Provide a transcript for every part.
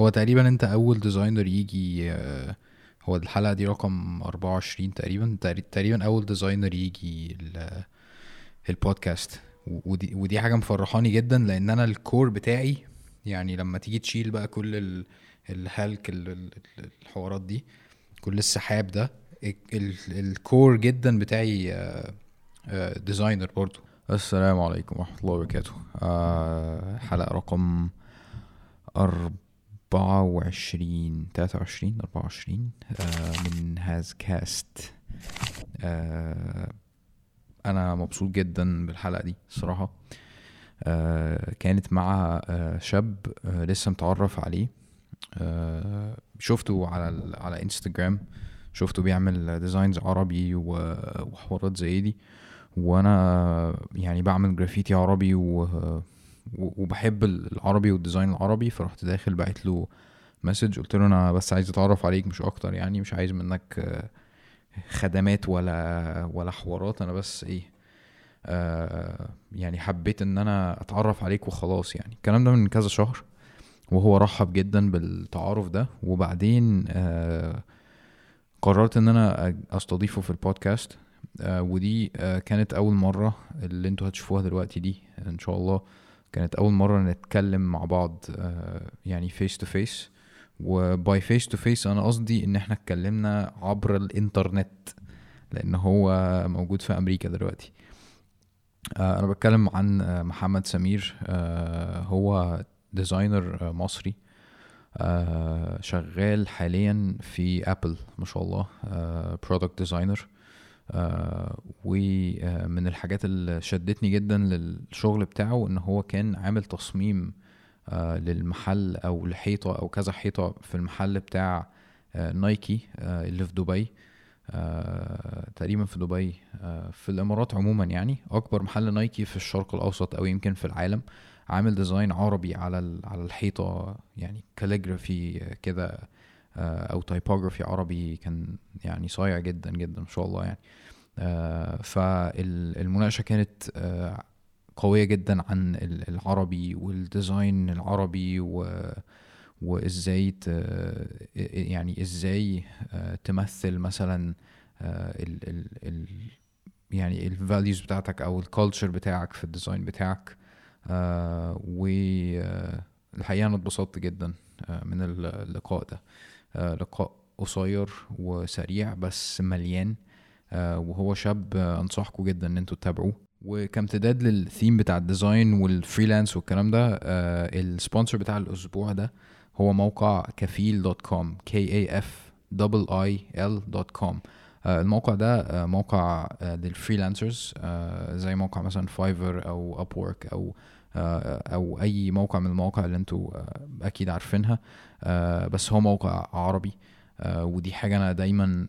هو تقريبا أنت أول designer يجي آه، هو الحلقة دي رقم 24 تقريبا تقري- تقريبا أول designer يجي ال- البودكاست ودي ودي حاجة مفرحاني جدا لأن أنا ال core بتاعي يعني لما تيجي تشيل بقى كل ال- الهلك ال- ال- الحوارات دي كل السحاب ده ال- ال- ال core جدا بتاعي آه، آه، designer برضو. السلام عليكم ورحمة الله وبركاته. آه، حلقة رقم أربعة وعشرين تلاتة وعشرين أربعة وعشرين آه، من هاز cast. آه، أنا مبسوط جدا بالحلقة دي الصراحة. آه، كانت مع آه، شاب آه، لسه متعرف عليه. آه، شفته على على إنستجرام. شفته بيعمل designs عربي وحوارات زي دي. وأنا يعني بعمل جرافيتي عربي و... وبحب العربي وال design العربي فرحت داخل بعت له message قلت له أنا بس عايز أتعرف عليك مش أكتر يعني مش عايز منك آه، خدمات ولا ولا حوارات أنا بس إيه آه يعني حبيت إن أنا أتعرف عليك وخلاص يعني. الكلام ده من كذا شهر وهو رحب جدا بالتعارف ده. وبعدين آه قررت إن أنا أستضيفه في البودكاست ودي كانت أول مرة اللي أنتوا هتشوفوها دلوقتي دي إن شاء الله. كانت أول مرة نتكلم مع بعض آه يعني face to face وby face to face أنا قصدي إن إحنا اتكلمنا عبر الإنترنت لأن هو موجود في أمريكا دلوقتي. آه أنا بتكلم عن آه محمد سمير هو designer مصري. شغال حاليا في Apple ما شاء الله product designer ومن الحاجات اللي شدتني جدا للشغل بتاعه إن هو كان عامل تصميم آه للمحل أو لحيطة أو كذا حيطة في المحل بتاع آه Nike آه اللي في دبي آه تقريبا في دبي آه في الإمارات عموما يعني. أكبر محل نايكي في الشرق الأوسط أو يمكن في العالم. عامل design عربي على على الحيطة يعني calligraphy كده آه أو typography عربي كان يعني صايع جدا جدا ما شاء الله يعني. آه فالمناقشة كانت آه قوية جدا عن ال- العربي وال design العربي و وإزاي ت... يعني إزاي آه، تمثل مثلا آه، ال ال ال يعني ال values بتاعتك أو ال culture بتاعك في ال design بتاعك. والحقيقة أنا اتبسطت جدا آه، من اللقاء ده. آه، لقاء قصير وسريع بس مليان. آه، وهو شاب آه، انصحكم جدا إن أنتوا تتابعوه. وكامتداد للثيم بتاع ال design وال freelance والكلام ده آه، ال sponsor بتاع الأسبوع ده هو موقع كفيل dot com k a f i l dot com. الموقع ده آه، موقع آه، لل freelancers آه، زي موقع مثلا Fiverr أو Upwork أو آه، أو أي موقع من المواقع اللي أنتوا آه، أكيد عارفينها. آه، بس هو موقع عربي آه، ودي حاجة أنا دايما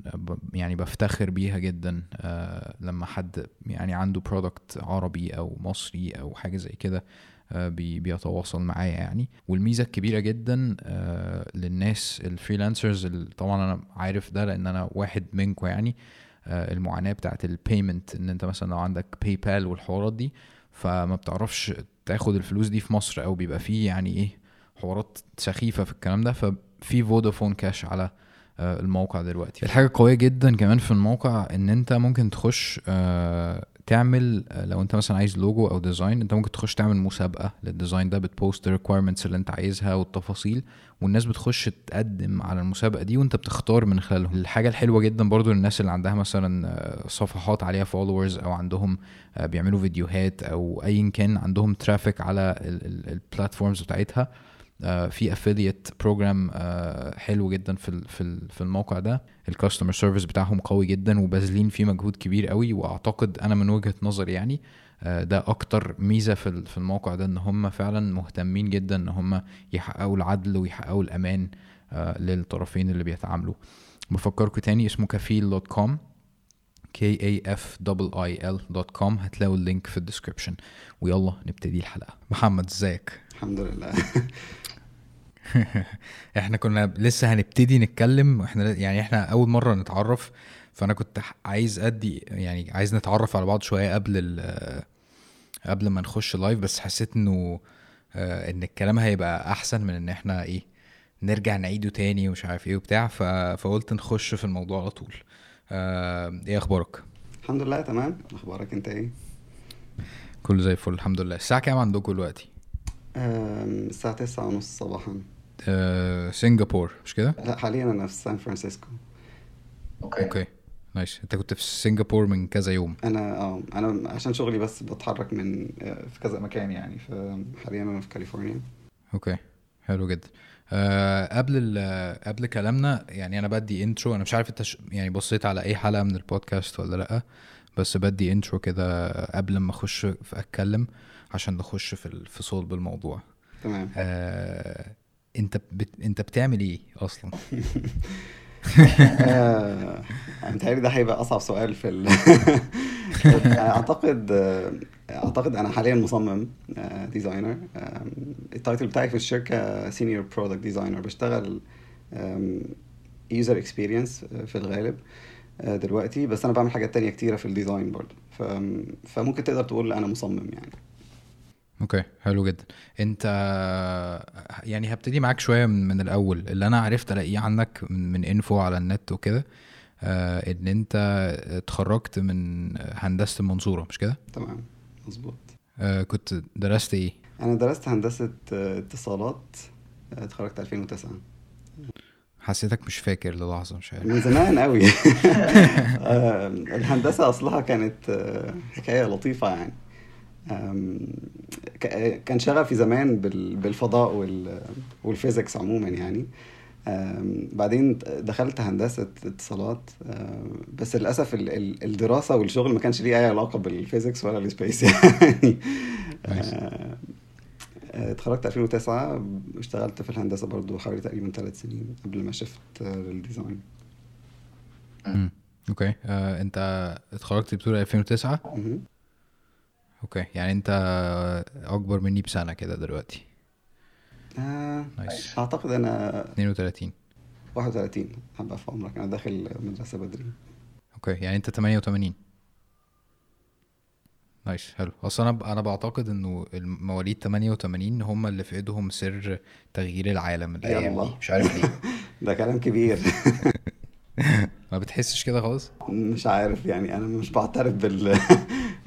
يعني بفتخر بيها جدا آه، لما حد يعني عنده product عربي أو مصري أو حاجة زي كده آه، بي- بيتواصل معايا يعني. والميزة الكبيرة جدا آه، للناس ال freelancers طبعا أنا عارف ده لأن أنا واحد منكم يعني آه، المعاناة بتاعت ال payment إن أنت مثلا لو عندك PayPal والحوارات دي فما بتعرفش تاخد الفلوس دي في مصر أو بيبقى فيه يعني إيه حوارات سخيفة في الكلام ده ففي Vodafone Cash على آه، الموقع دلوقتي. الحاجة قوية جدا كمان في الموقع إن أنت ممكن تخش آه، تعمل آه، لو أنت مثلا عايز لوجو أو design أنت ممكن تخش تعمل مسابقة لل design ده بت post ال requirements اللي أنت عايزها والتفاصيل والناس بتخش تقدم على المسابقة دي وأنت بتختار من خلالهم. الحاجة الحلوة جدا برضو للناس اللي عندها مثلا صفحات عليها followers أو عندهم بيعملوا فيديوهات أو ايا كان عندهم traffic على ال platforms بتاعتها في affiliate program حلو جدا في في في الموقع ده. ال customer service بتاعهم قوي جدا وباذلين فيه مجهود كبير قوي. وأعتقد أنا من وجهة نظري يعني آه، ده أكتر ميزة في في الموقع ده إن هم فعلا مهتمين جدا إن هم يحققوا العدل ويحققوا الأمان آه، للطرفين اللي بيتعاملوا. بفكركم تاني اسمه كفيل dot com k a f i l dot com هتلاقوا ال link في ال description ويلا نبتدي الحلقة. محمد ازيك؟ الحمد لله. إحنا كنا لسه هنبتدي نتكلم. وإحنا يعني إحنا أول مرة نتعرف. فأنا كنت عايز أدي يعني عايز نتعرف على بعض شوية قبل ال قبل ما نخش live بس حسيت إنه آه، إن الكلام هيبقى أحسن من إن إحنا إيه نرجع نعيده تاني ومش عارف إيه وبتاع. فقلت نخش في الموضوع على طول. آه إيه أخبارك؟ الحمد لله تمام. أخبارك أنت إيه؟ كله زي الفل الحمد لله. الساعة كام عندكم دلوقتي؟ أم، الساعة تسعة ونص صباحا. آه سنغافور مش كده؟ لا حاليا أنا في سان فرانسيسكو. okay. nice. أنت كنت في سنغافور من كذا يوم. أنا آه أنا عشان شغلي بس بتحرك من آه، في كذا مكان يعني فحاليا أنا في كاليفورنيا. okay. حلو جدا. أه قبل ال- قبل كلامنا يعني أنا بدي intro أنا مش عارف أنت يعني بصيت على أي حلقة من البودكاست ولا لأ بس بدي intro كده قبل ما أخش في أتكلم عشان نخش في ال- في صلب الموضوع. تمام. أه أنت بت... أنت بتعمل إيه أصلا؟ آه، متهيألي ده هيبقى أصعب سؤال في ال... أعتقد آه، أعتقد أنا حاليا مصمم designer ال title بتاعي في الشركة senior product designer بشتغل user experience في الغالب آه، دلوقتي. بس أنا بعمل حاجات تانية كتيرة في ال design برضه. فممكن تقدر تقول أنا مصمم يعني. okay حلو جدا. أنت يعني هبتدي معاك شوية من, من الأول. اللي أنا عرفت ألاقيه عنك من, من info على النت وكده آه إن أنت اتخرجت من هندسة المنصورة مش كده؟ تمام مظبوط. آه كنت درست إيه؟ أنا درست هندسة آه، اتصالات اتخرجت 2009 حسيتك مش فاكر للحظة مش عارف. من زمان قوي الهندسة أصلها كانت حكاية لطيفة يعني. كان شغفي زمان بال- بالفضاء وال- والفيزيكس عموما يعني بعدين دخلت هندسة اتصالات بس للأسف ال- ال- الدراسة والشغل ما كانش ليه أي علاقة بال physics ولا ال space يعني. آه، آه، اتخرجت 2009 اشتغلت في الهندسة برضو حوالي تقريبا ثلاث سنين قبل ما shift لل design. okay آه انت اتخرجت بتقول 2009 مهم. okay يعني انت اكبر مني بسنة كده دلوقتي. آه، nice أعتقد أنا 32 31 هبقى في عمرك. أنا داخل مدرسة بدري. okay يعني انت 88 nice حلو. أصل أنا أنا بعتقد إنه المواليد 88 هم اللي في إيدهم سر تغيير العالم الأيام دي. مش عارف ليه. ده كلام كبير. ما بتحسش كده خالص؟ مش عارف. يعني أنا مش بعترف بال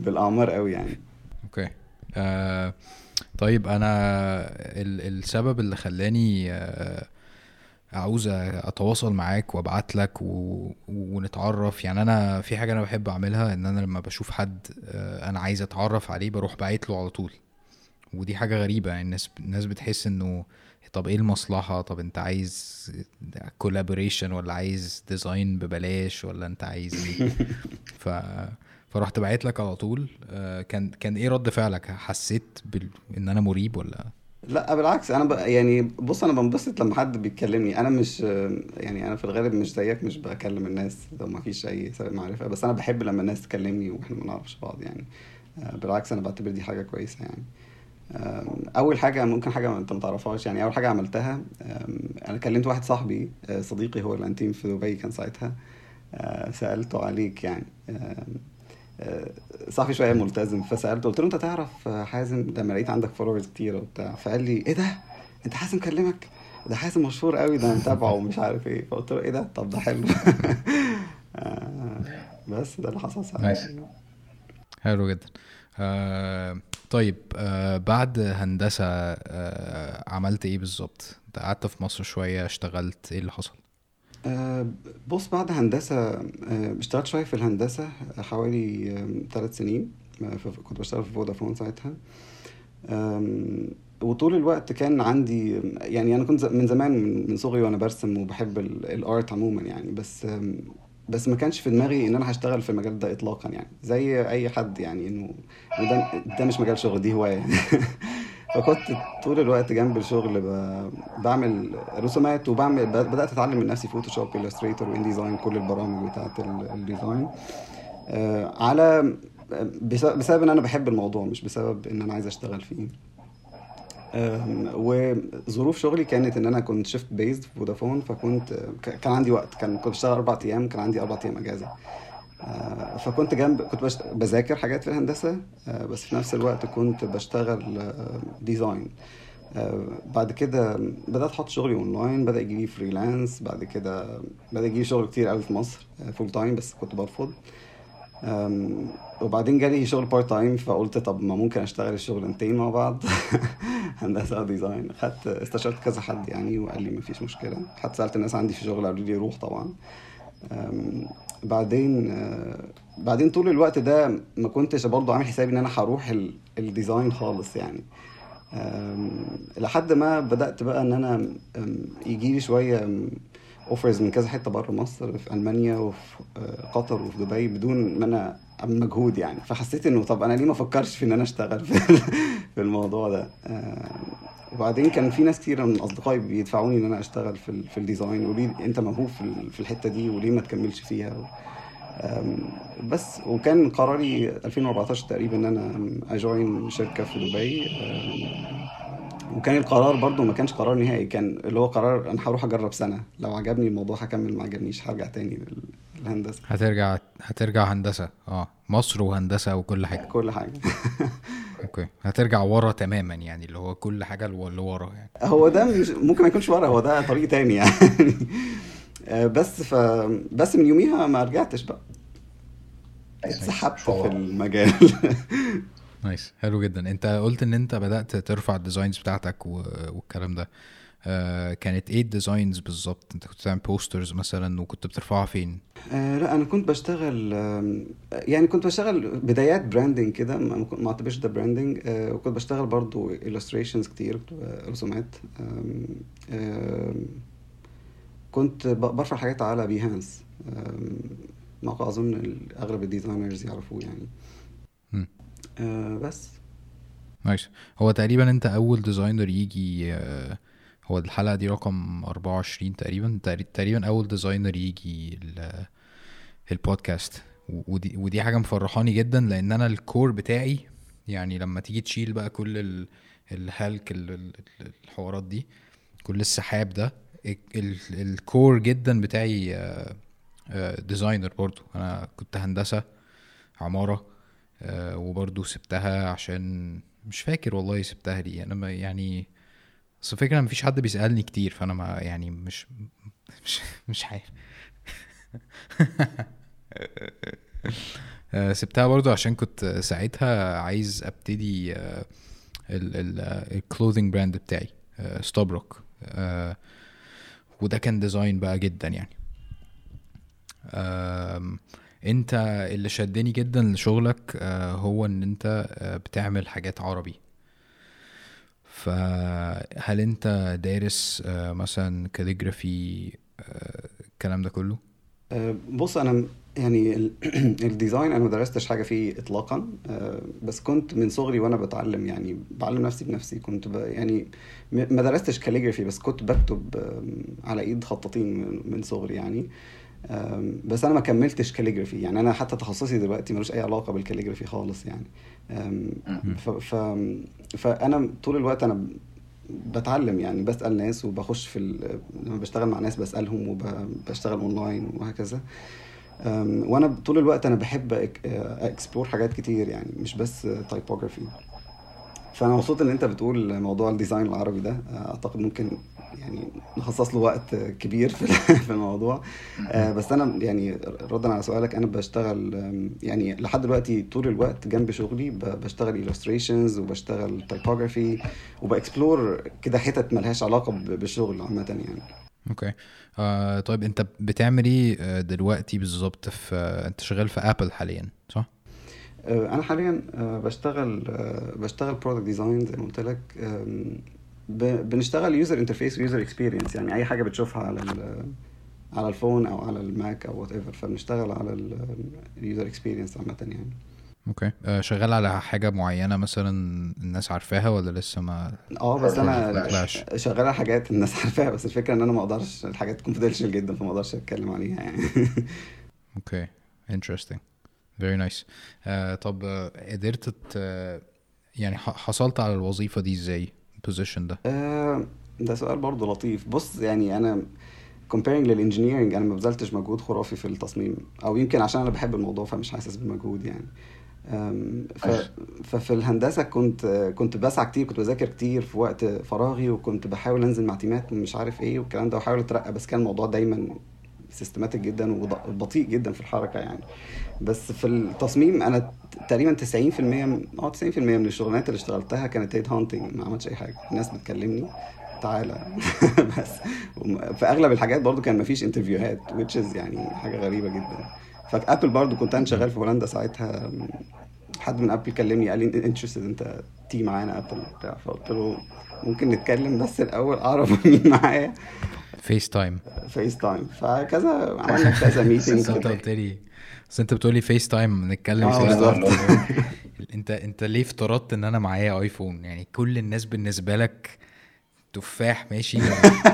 بالأعمار قوي يعني. okay. آه طيب أنا ال السبب اللي خلاني آه عاوز أتواصل معاك وأبعت لك و... ونتعرف يعني أنا في حاجة أنا بحب أعملها إن أنا لما بشوف حد آه، أنا عايز أتعرف عليه بروح باعت له على طول. ودي حاجة غريبة يعني الناس الناس بتحس إنه طب إيه المصلحة؟ طب أنت عايز collaboration ولا عايز design ببلاش ولا أنت عايز إيه؟ ف فرحت باعت لك على طول آه، كان كان إيه رد فعلك؟ حسيت بال... إن أنا مريب ولا؟ لا بالعكس أنا ب... يعني بص أنا بنبسط لما حد بيتكلمني. أنا مش يعني أنا في الغالب مش زيك مش بكلم الناس لو ما فيش أي سبب معرفة بس أنا بحب لما الناس تكلمني وإحنا ما نعرفش بعض يعني. آه، بالعكس أنا بعتبر دي حاجة كويسة يعني. أول حاجة ممكن حاجة أنت ما تعرفهاش يعني أول حاجة عملتها أنا كلمت واحد صاحبي آه، صديقي هو الأنتيم في دبي كان ساعتها سألته عليك يعني. صاحبي شوية ملتزم فسألته قلت له أنت تعرف حازم؟ لما لقيت عندك فولورز كتير وبتاع. فقال لي إيه ده؟ أنت حازم كلمك؟ ده حازم مشهور قوي ده متابعه ومش عارف إيه. فقلت له إيه ده؟ طب ده حلو. آه، بس ده اللي حصل ساعتها. حلو جدا. آه طيب آه بعد هندسة آه عملت إيه بالظبط؟ قعدت في مصر شوية اشتغلت إيه اللي حصل؟ آه، بص بعد هندسة آه، اشتغلت شوية في الهندسة حوالي ثلاث سنين آه، كنت بشتغل في فودافون ساعتها. وطول الوقت كان عندي يعني أنا كنت من زمان من صغري وأنا برسم وبحب ال- الآرت عموما يعني. بس بس ما كانش في دماغي إن أنا هشتغل في المجال ده إطلاقا يعني زي أي حد يعني إنه ده ده مش مجال شغل دي هواية. فكنت طول الوقت جنب الشغل بعمل رسومات وبعمل ب- بدأت أتعلم من نفسي Photoshop Illustrator و InDesign كل البرامج بتاعة ال- ال design آه، على بس- بسبب إن أنا بحب الموضوع مش بسبب إن أنا عايز أشتغل فيه. وظروف شغلي كانت إن أنا كنت shift based في فودافون فكنت كان عندي وقت كان كنت بشتغل أربع أيام كان عندي أربع أيام إجازة. فكنت جنب كنت. بذاكر حاجات في الهندسة آه، بس في نفس الوقت كنت بشتغل آه، design آه، بعد كده بدأت أحط شغلي اونلاين بدأ يجي لي freelance بعد كده بدأ يجي لي شغل كتير قوي في مصر full time بس كنت برفض. وبعدين جالي شغل part time فقلت طب ما ممكن أشتغل الشغلانتين مع بعض. هندسة و design خدت استشرت كذا حد يعني وقال لي مفيش مشكلة. حتى سألت الناس عندي في شغل قالوا لي روح طبعا. بعدين آه، بعدين طول الوقت ده ما كنتش برضه عامل حسابي إن أنا هروح ال- ال design خالص يعني. لحد ما بدأت بقى إن أنا يجي لي شوية offers من كذا حتة بره مصر في ألمانيا وفي آه، قطر وفي دبي بدون ما أنا مجهود يعني. فحسيت إنه طب أنا ليه ما افكرش في إن أنا أشتغل في الموضوع ده؟ وبعدين كان في ناس كتير من أصدقائي بيدفعوني إن أنا أشتغل في في ال design وليه أنت موهوب في في الحتة دي وليه ما تكملش فيها؟ أم، بس وكان قراري 2014 تقريبا إن أنا a join شركة في دبي. وكان القرار برضو ما كانش قرار نهائي كان اللي هو قرار أنا هروح أجرب سنة لو عجبني الموضوع هكمل ما عجبنيش هرجع تاني لل- للهندسه هترجع هترجع هندسة. آه مصر وهندسة وكل حاجة. كل حاجة. أوكي. هترجع ورا تماما يعني اللي هو كل حاجة اللي ورا يعني. هو ده مش ممكن ما يكونش ورا هو ده طريق تاني يعني. أه، بس ف بس من يوميها ما رجعتش بقى. اتسحبت في المجال. nice. حلو جدا. أنت قلت إن أنت بدأت ترفع ال designs بتاعتك و... والكلام ده. آه كانت إيه ال designs بالظبط انت كنت بتعمل posters مثلا وكنت بترفعها فين؟ آه لا أنا كنت بشتغل يعني كنت بشتغل بدايات branding كده ما أعتبرش ده branding آه وكنت بشتغل برضو illustrations كتير رسومات. كنت برفع حاجات على Behance موقع أظن أغلب ال designers يعرفوه يعني. بس. nice هو تقريبا أنت أول designer يجي آه هو الحلقة دي رقم 24 تقريبا. تقري- تقريبا أول designer يجي ال- البودكاست. ودي ودي حاجة مفرحاني جدا لأن أنا ال core بتاعي يعني لما تيجي تشيل بقى كل ال- الهلك ال- ال- ال- الحوارات دي كل السحاب ده ال- ال- الكور جدا بتاعي آه، آه، ديزاينر برضو. أنا كنت هندسة عمارة آه، وبرضو سبتها عشان مش فاكر والله سبتها ليه. ما يعني بس الفكرة مفيش حد بيسألني كتير فأنا ما يعني مش مش مش عارف. آه، سبتها برضو عشان كنت ساعتها عايز أبتدي ال clothing brand بتاعي ستوبروك وده كان design بقى جدا يعني. أنت اللي شدني جدا لشغلك آه، هو إن أنت آه، بتعمل حاجات عربي. فهل انت دارس آه، مثلا calligraphy الكلام ده كله؟ آه، بص أنا يعني ال- ال design أنا ما درستش حاجة فيه اطلاقا آه، بس كنت من صغري وأنا بتعلم يعني بعلم نفسي بنفسي كنت يعني ما درستش calligraphy بس كنت بكتب على إيد خطاطين من- صغري يعني. بس أنا ما كملتش calligraphy يعني أنا حتى تخصصي دلوقتي ملوش أي علاقة بال calligraphy خالص يعني. ف ف فأنا طول الوقت أنا بتعلم يعني بسأل ناس وبخش في ال... لما بشتغل مع ناس بسألهم وبشتغل اونلاين وهكذا. وأنا طول الوقت أنا بحب explore حاجات كتير يعني مش بس typography فأنا مبسوط إن أنت بتقول موضوع ال design العربي ده. أعتقد ممكن يعني نخصص له وقت كبير في الموضوع. آه، بس أنا يعني ردا على سؤالك أنا بشتغل يعني لحد دلوقتي طول الوقت جنب شغلي بشتغل illustrations وبشتغل typography وب explore كده حتت ملهاش علاقة بالشغل عامة يعني. okay. آه طيب أنت بتعمل إيه آه، دلوقتي بالظبط في آه، أنت شغال في Apple حاليا صح؟ أنا حاليا بشتغل بشتغل product design زي ما قلت لك. بنشتغل user interface و user experience يعني أي حاجة بتشوفها على على ال phone أو على ال Mac أو whatever فبنشتغل على ال user experience عامة يعني. okay. آه شغال على حاجة معينة مثلا الناس عارفاها ولا لسه ما آه بس أنا شغال على حاجات الناس عارفاها بس الفكرة إن أنا ما أقدرش الحاجات confidential جدا فما أقدرش أتكلم عليها يعني. Okay. Interesting. Very nice. آه طب آه، قدرت ت- يعني حصلت على الوظيفة دي إزاي؟ ال position ده؟ آه، ده سؤال برضه لطيف. بص يعني أنا comparing لل engineering أنا ما بذلتش مجهود خرافي في التصميم أو يمكن عشان أنا بحب الموضوع فمش حاسس بالمجهود يعني. ف... ففي الهندسة كنت كنت بسعى كتير كنت بذاكر كتير في وقت فراغي وكنت بحاول أنزل مع تيمات ومش عارف إيه والكلام ده وأحاول أترقى بس كان الموضوع دايما systematic جدا وبطيء جدا في الحركة يعني. بس في التصميم أنا تقريبا 90% من- آه 90% من الشغلانات اللي اشتغلتها كانت head hunting ما عملتش أي حاجة. الناس بتكلمني تعالى. بس. في أغلب الحاجات برضو كان مفيش انترفيوهات which is يعني حاجة غريبة جدا. ف Apple برضو كنت أنا شغال في هولندا ساعتها. حد من Apple كلمني قال لي interested أنت تيجي معانا Apple بتاع. فقلت له ممكن نتكلم بس الأول أعرف مين معايا. فيس تايم فيس تايم فكذا عملنا كذا meeting قلت لي. بس انت بتقولي FaceTime نتكلم بالظبط. انت انت ليه افترضت ان أنا معايا iPhone يعني كل الناس بالنسبة لك تفاح ماشي؟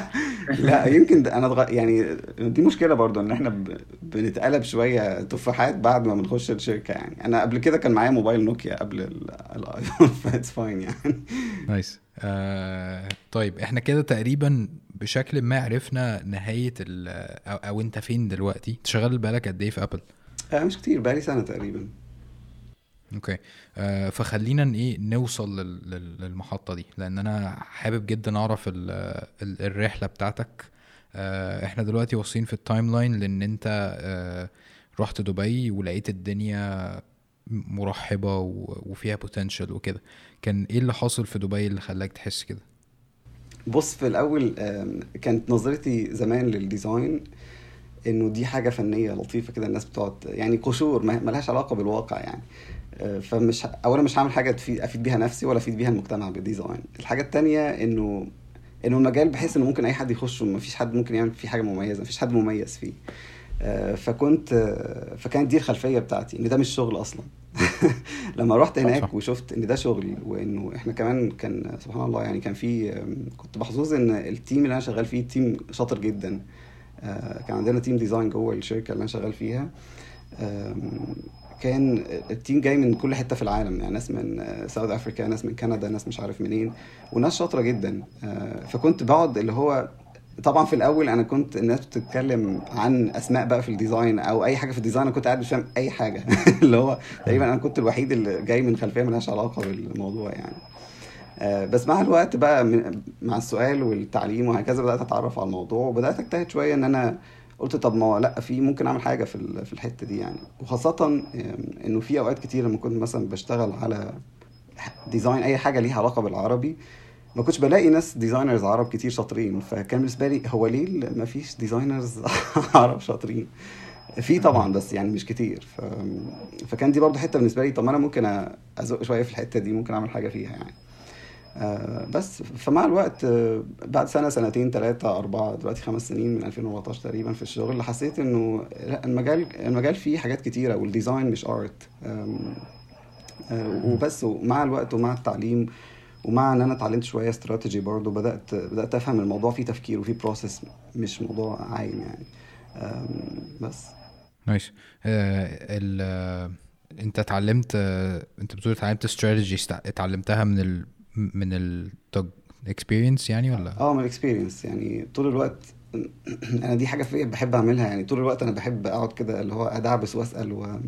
لا يمكن ده أنا اتغ... يعني دي مشكلة برضو إن إحنا ب... بنتقلب شوية تفاحات بعد ما بنخش الشركة يعني. أنا قبل كده كان معايا موبايل نوكيا قبل ال- ال iPhone ف that's fine يعني. Nice. آه طيب إحنا كده تقريبا بشكل ما عرفنا نهاية ال أو, أو أنت فين دلوقتي؟ شغال بقالك قد إيه في Apple آه، مش كتير بقالي سنة تقريبا. Okay. آه فخلينا إيه نوصل لل- لل- للمحطة دي لأن أنا حابب جدا أعرف ال ال الرحلة بتاعتك. آه إحنا دلوقتي واصلين في ال timeline لأن أنت آه رحت دبي ولقيت الدنيا مرحبة و- وفيها potential وكده. كان إيه اللي حاصل في دبي اللي خلاك تحس كده؟ بص في الأول كانت نظرتي زمان لل design إنه دي حاجة فنية لطيفة كده الناس بتقعد يعني قشور ما ما لهاش علاقة بالواقع يعني. آه، فمش اولا مش هعمل حاجة تفيد أفيد بيها نفسي ولا أفيد بيها المجتمع بال design الحاجة التانية إنه إنه المجال بحس إنه ممكن أي حد يخش وما فيش حد ممكن يعمل فيه حاجة مميزة ما فيش حد مميز فيه. آه، فكنت فكانت دي الخلفية بتاعتي إن ده مش شغل أصلا. لما رحت هناك. وشفت إن ده شغل وإنه إحنا كمان كان سبحان الله يعني كان في كنت محظوظ إن ال team اللي أنا شغال فيه team شاطر جدا. كان عندنا team design جوه الشركة اللي أنا شغال فيها. كان ال team جاي من كل حتة في العالم يعني ناس من South Africa ناس من كندا ناس مش عارف منين وناس شاطرة جدا. آه، فكنت بقعد اللي هو طبعا في الأول أنا كنت الناس بتتكلم عن أسماء بقى في ال design أو أي حاجة في ال design أنا كنت قاعد مش فاهم أي حاجة. اللي هو تقريبا أنا كنت الوحيد اللي جاي من خلفية ملهاش علاقة بالموضوع يعني. آه، بس مع الوقت بقى مع السؤال والتعليم وهكذا بدأت أتعرف على الموضوع وبدأت أجتهد شوية إن أنا قلت طب ما لأ في ممكن أعمل حاجة في في الحتة دي يعني. وخاصة إنه في أوقات كتير لما كنت مثلا بشتغل على design أي حاجة ليها علاقة بالعربي ما كنتش بلاقي ناس designers عرب كتير شاطرين. فكان بالنسبة لي هو ليه ما فيش designers عرب شاطرين؟ في طبعا بس يعني مش كتير. ف... فكان دي برضه حتة بالنسبة لي طب ما أنا ممكن أزق شوية في الحتة دي ممكن أعمل حاجة فيها يعني. آه بس فمع الوقت آه بعد سنة سنتين ثلاثة أربعة دلوقتي خمس سنين من 2014 تقريبا في الشغل حسيت إنه لا المجال المجال فيه حاجات كتيرة وال design مش art وبس ومع الوقت ومع التعليم ومع إن أنا اتعلمت شوية استراتيجي برضو بدأت بدأت أفهم الموضوع فيه تفكير وفيه process مش موضوع عايم يعني. بس. آه آه، انت اتعلمت آه انت بتقول اتعلمت استراتيجي اتعلمتها من ال من ال experience يعني ولا؟ آه من ال experience يعني طول الوقت أنا دي حاجة فيا بحب أعملها يعني طول الوقت أنا بحب أقعد كده اللي هو أدعبس وأسأل و...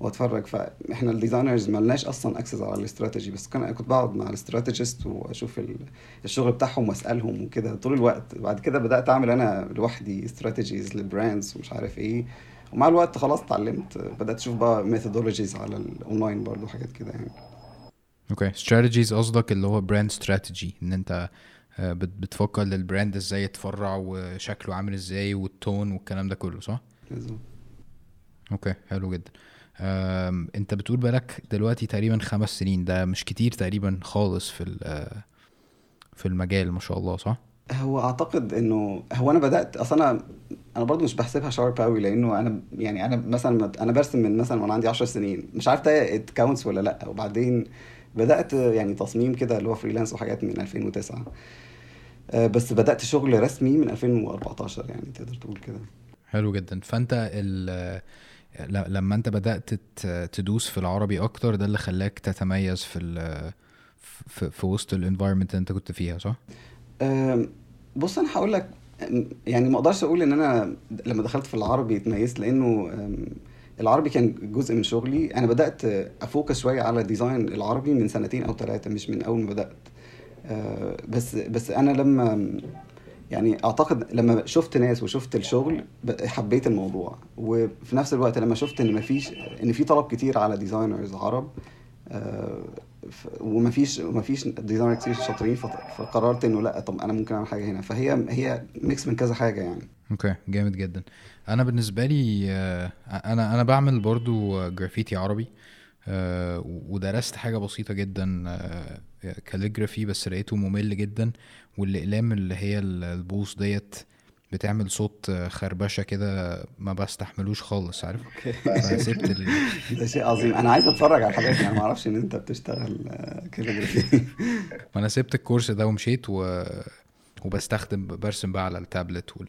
وأتفرج. فإحنا ال designers ما لناش أصلا access على الاستراتيجي. بس كان كنت بقعد مع ال strategist وأشوف ال- الشغل بتاعهم وأسألهم وكده. طول الوقت بعد كده بدأت أعمل أنا لوحدي strategies لل brands ومش عارف إيه. ومع الوقت خلاص اتعلمت بدأت أشوف بقى methodologies على الاونلاين برضو حاجات كده يعني. okay strategies قصدك اللي هو brand strategy إن أنت آه، بت- بتفكر لل brand إزاي يتفرع وشكله عامل إزاي وال tone والكلام ده كله صح؟ بالظبط. okay حلو جدا. أنت بتقول بالك دلوقتي تقريبا خمس سنين ده مش كتير تقريبا خالص في ال- آه، في المجال ما شاء الله صح؟ هو أعتقد إنه هو أنا بدأت أصلا أنا أنا برضو مش بحسبها شارب قوي لأنه أنا يعني أنا مثلا أنا برسم من مثلا وأنا عندي 10 سنين مش عارف ده it counts ولا لأ وبعدين بدأت يعني تصميم كده اللي هو freelance وحاجات من 2009 آه، بس بدأت شغل رسمي من 2014 يعني تقدر تقول كده. حلو جدا. فأنت لما أنت بدأت تدوس في العربي أكتر ده اللي خلاك تتميز في ال في, في وسط ال environment اللي أنت كنت فيها صح؟ بص أنا هقول لك يعني ما أقدرش أقول إن أنا لما دخلت في العربي اتميزت لأنه العربي كان جزء من شغلي. أنا بدأت أ focus شوية على design العربي من سنتين أو ثلاثة مش من أول ما بدأت. آه، بس بس أنا لما يعني أعتقد لما شفت ناس وشفت الشغل حبيت الموضوع. وفي نفس الوقت لما شفت إن مفيش إن في طلب كتير على designers عرب آه، ومفيش مفيش designer كتير شاطرين فقررت إنه لأ طب أنا ممكن أعمل حاجة هنا. فهي هي mix من كذا حاجة يعني. okay جامد جدا. أنا بالنسبة لي آه، أنا أنا بعمل برضو آه، جرافيتي عربي آه، ودرست حاجة بسيطة جدا calligraphy بس لقيته ممل جدا والأقلام اللي هي ال- البوص ديت بتعمل صوت آه، خربشة كده ما بستحملوش خالص عارف؟ فسبت ال... ده شيء عظيم. أنا عايز أتفرج على الحاجات دي. أنا ما أعرفش إن أنت بتشتغل calligraphy وأنا سبت ال course ده ومشيت و... وبستخدم برسم بقى على التابلت وال...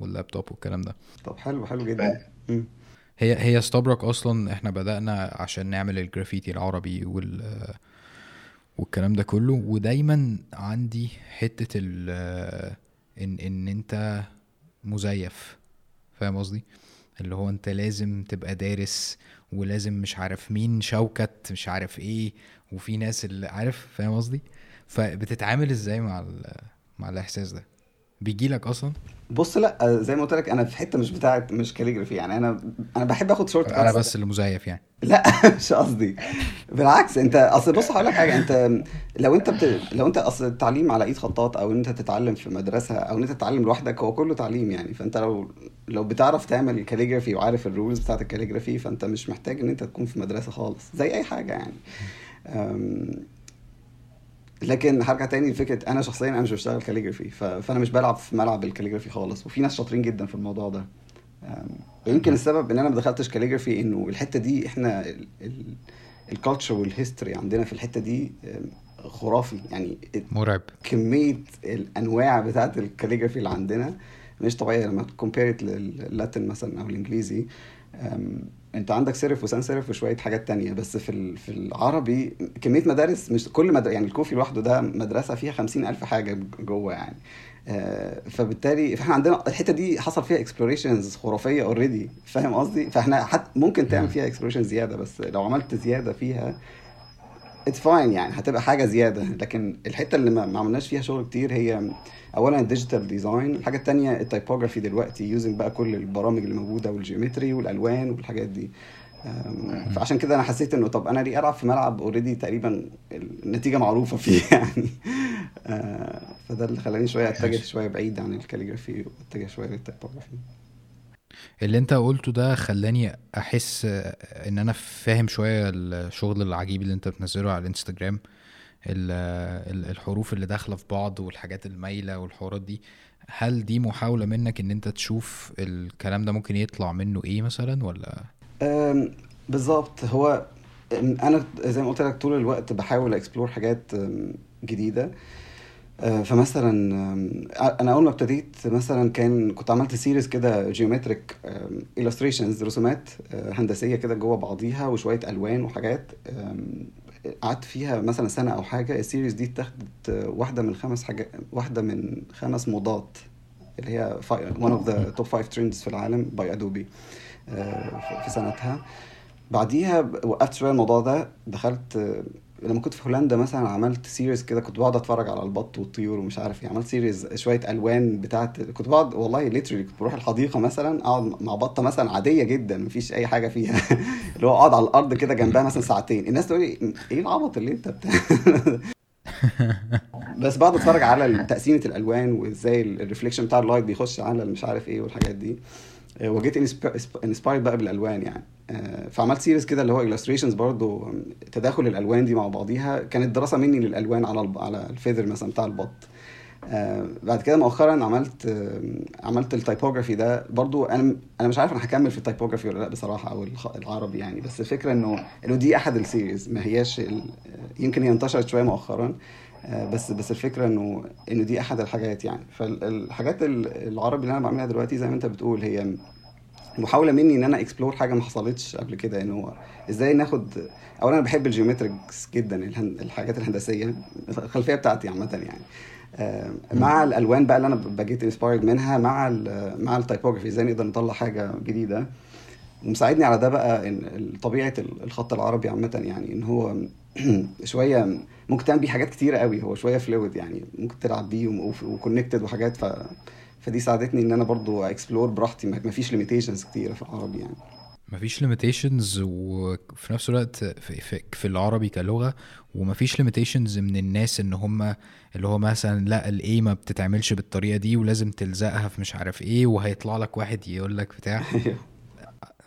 واللابتوب والكلام ده. طب حلو حلو جدا. هي هي استبرك أصلا إحنا بدأنا عشان نعمل الجرافيتي العربي وال والكلام ده كله. ودايما عندي حتة ال إن إن أنت مزيف. فاهم قصدي؟ اللي هو أنت لازم تبقى دارس ولازم مش عارف مين شوكت مش عارف إيه وفي ناس اللي عارف؟ فاهم قصدي؟ فبتتعامل إزاي مع ال... مع الإحساس ده؟ بيجيلك أصلا؟ بص لا زي ما قلت لك أنا في حتة مش بتاعت مش كاليجرافي يعني. أنا أنا بحب آخد شورت أنا بس اللي مزيف يعني. لا مش قصدي. بالعكس أنت أصل بص هقول لك حاجة. أنت لو أنت بت... لو أنت أصل التعليم على إيد خطاط أو إن أنت تتعلم في مدرسة أو إن أنت تتعلم لوحدك هو كله تعليم يعني. فأنت لو لو بتعرف تعمل كاليجرافي وعارف الرولز بتاعت الكاليجرافي فأنت مش محتاج إن أنت تكون في مدرسة خالص زي أي حاجة يعني. أم... لكن هرجع تاني لفكره أنا شخصيا أنا مش بشتغل calligraphy. فأنا مش بلعب في ملعب ال calligraphy خالص وفي ناس شاطرين جدا في الموضوع ده. ويمكن السبب إن أنا ما دخلتش calligraphy إنه الحتة دي إحنا ال culture وال history عندنا في الحتة دي خرافي. يعني مرعب. كمية الأنواع بتاعت ال calligraphy اللي عندنا مش طبيعية لما ت compared لللاتين مثلا أو الإنجليزي. انت عندك serif و sans serif وشوية حاجات تانية بس في في العربي كمية مدارس مش كل مدرسة يعني الكوفي لوحده ده مدرسة فيها خمسين ألف حاجة جوه يعني. آه، فبالتالي فاحنا عندنا الحتة دي حصل فيها explorations خرافية already فاهم قصدي؟ فاحنا حت ممكن تعمل فيها exploration زيادة بس لو عملت زيادة فيها it's fine يعني هتبقى حاجة زيادة. لكن الحتة اللي ما عملناش فيها شغل كتير هي اولا ال digital design الحاجة التانية ال typography دلوقتي using بقى كل البرامج اللي موجودة وال geometry والألوان والحاجات دي. فعشان كده أنا حسيت إنه طب أنا ليه ألعب في ملعب already تقريبا النتيجة معروفة فيه يعني. آه، فده اللي خلاني شوية أتجه شوية بعيد عن ال calligraphy وأتجه شوية لل typography اللي انت قلته ده خلاني احس ان أنا فاهم شوية الشغل العجيب اللي انت بتنزله على الانستجرام ال- ال- الحروف اللي داخلة في بعض والحاجات المايلة والحوارات دي. هل دي محاولة منك ان انت تشوف الكلام ده ممكن يطلع منه إيه مثلا ولا؟ بالظبط. هو أنا زي ما قلت لك طول الوقت بحاول explore حاجات جديدة. فمثلا أم، أنا أول ما ابتديت مثلا كان كنت عملت series كده geometric illustrations رسومات أه، هندسية كده جوه بعضيها وشوية ألوان وحاجات قعدت فيها مثلا سنة أو حاجة. ال series دي اتاخدت أه، واحدة من خمس حاجات واحدة من خمس موضات اللي هي one of the top five trends في العالم by Adobe في سنتها. بعديها وقفت شوية الموضوع ده دخلت آه، لما كنت في هولندا مثلا عملت series كده كنت بقعد أتفرج على البط والطيور ومش عارف إيه. عملت series شوية ألوان بتاعت كنت بقعد والله literally كنت بروح الحديقة مثلا أقعد مع بطة مثلا عادية جدا مفيش أي حاجة فيها. اللي هو أقعد على الأرض كده جنبها مثلا ساعتين. الناس تقول لي إيه العبط اللي أنت بتاع بس بقعد أتفرج على تقسيمة الألوان وإزاي ال reflection بتاع ال light بيخش على مش عارف إيه والحاجات دي. وجيت inspired بقى بالألوان يعني. آه، فعملت series كده اللي هو illustrations برضو تداخل الألوان دي مع بعضيها. كانت دراسة مني للألوان على على ال feather مثلا بتاع البط. آه، بعد كده مؤخرا عملت عملت ال typography ده. برضو أنا أنا مش عارف أنا هكمل في ال typography ولا لأ بصراحة أو العربي يعني. بس الفكرة إنه إنه دي أحد ال series ما هياش آه، يمكن هي انتشرت شوية مؤخرا. آه، بس بس الفكرة إنه إنه دي أحد الحاجات يعني. فالحاجات ال- العربي اللي أنا بعملها دلوقتي زي ما أنت بتقول هي محاولة مني إن أنا explore حاجة ما حصلتش قبل كده. ان هو إزاي ناخد اولا أنا بحب ال geometrics جدا. الحاجات الهندسية الخلفية بتاعتي عامة يعني. آه، مع الألوان بقى اللي أنا ب get inspired منها مع ال مع ال typography إزاي نقدر نطلع حاجة جديدة. ومساعدني على ده بقى إن طبيعة الخط العربي عامة يعني إن هو شوية ممكن تعمل بيه حاجات كتيرة قوي هو شوية fluid يعني ممكن تلعب بيه و connected وحاجات ف فدي ساعدتني إن أنا برضو explore براحتي ما فيش limitations كتيرة في العربي يعني. مفيش limitations وفي نفس الوقت في, في, في العربي كلغة ومفيش limitations من الناس إن هم اللي هو مثلا لأ ال A ما بتتعملش بالطريقة دي ولازم تلزقها في مش عارف إيه وهيطلع لك واحد يقول لك بتاع. أيوه.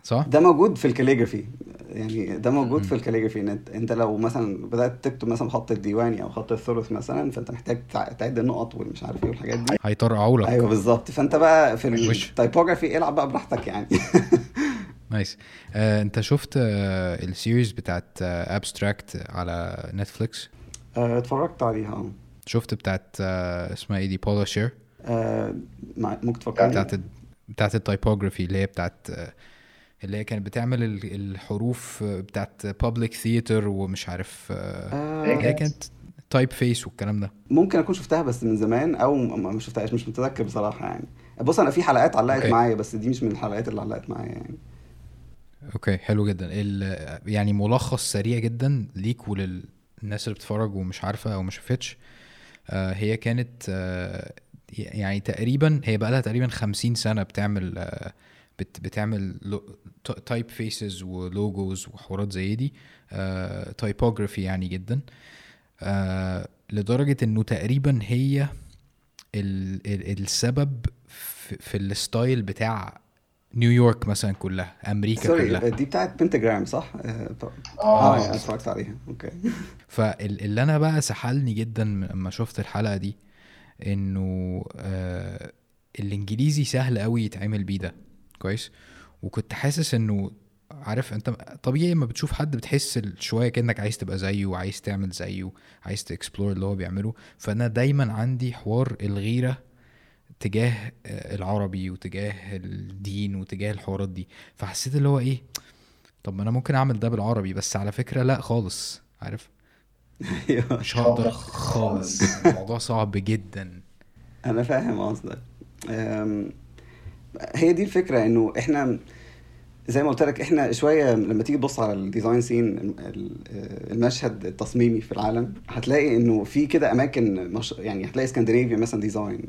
صح؟ ده موجود في ال calligraphy يعني ده موجود في ال calligraphy. ان انت لو مثلا بدأت تكتب مثلا خط الديواني أو خط الثلث مثلا فأنت محتاج تعد النقط والمش عارف إيه والحاجات دي. هيطرقعوا لك أيوه بالظبط. فأنت بقى في ال typography العب بقى براحتك يعني. nice. آه، انت شفت آه، ال series بتاعت ابستراكت آه، على نتفليكس آه، اتفرجت عليها. شفت بتاعت آه، اسمها إيه دي؟ بولا شير آه، ممكن تفكرني. بتاعت بتاعت ال typography اللي هي بتاعت اللي هي كانت بتعمل الحروف بتاعت بابليك ثياتر ومش عارف آه هي كانت typeface والكلام ده. ممكن أكون شفتها بس من زمان أو ما شفتهاش مش متذكر بصراحة يعني. بص أنا في حلقات علقت معايا بس دي مش من الحلقات اللي علقت معايا يعني. okay حلو جدا. يعني ملخص سريع جدا ليك وللناس اللي بتتفرج ومش عارفة أو ما شافتش. آه هي كانت آه يعني تقريبا هي بقى لها تقريبا 50 سنة بتعمل آه بت بتعمل typefaces و logos وحوارات زي دي typography آه يعني جدا آه لدرجة إنه تقريبا هي ال ال السبب في, في ال style بتاع نيويورك مثلا كلها أمريكا sorry كلها. دي بتاعت بنتجرام صح؟ آه, آه. اتفرجت عليها. okay فاللي أنا بقى سحلني جدا لما شفت الحلقة دي إنه آه الإنجليزي سهل قوي يتعمل بيه ده. كويس. وكنت حاسس إنه عارف أنت طبيعي لما بتشوف حد بتحس شوية كأنك عايز تبقى زيه وعايز تعمل زيه عايز ت explore اللي هو بيعمله. فأنا دايما عندي حوار الغيرة تجاه العربي وتجاه الدين وتجاه الحوارات دي. فحسيت اللي هو إيه طب ما أنا ممكن أعمل ده بالعربي بس على فكرة لأ خالص عارف؟ أيوه. مش هقدر خالص. الموضوع صعب جدا. أنا فاهم قصدك. هي دي الفكرة إنه إحنا زي ما قلت لك إحنا شوية لما تيجي تبص على ال design scene المشهد التصميمي في العالم هتلاقي إنه في كده أماكن مش يعني هتلاقي اسكندنافيا مثلا design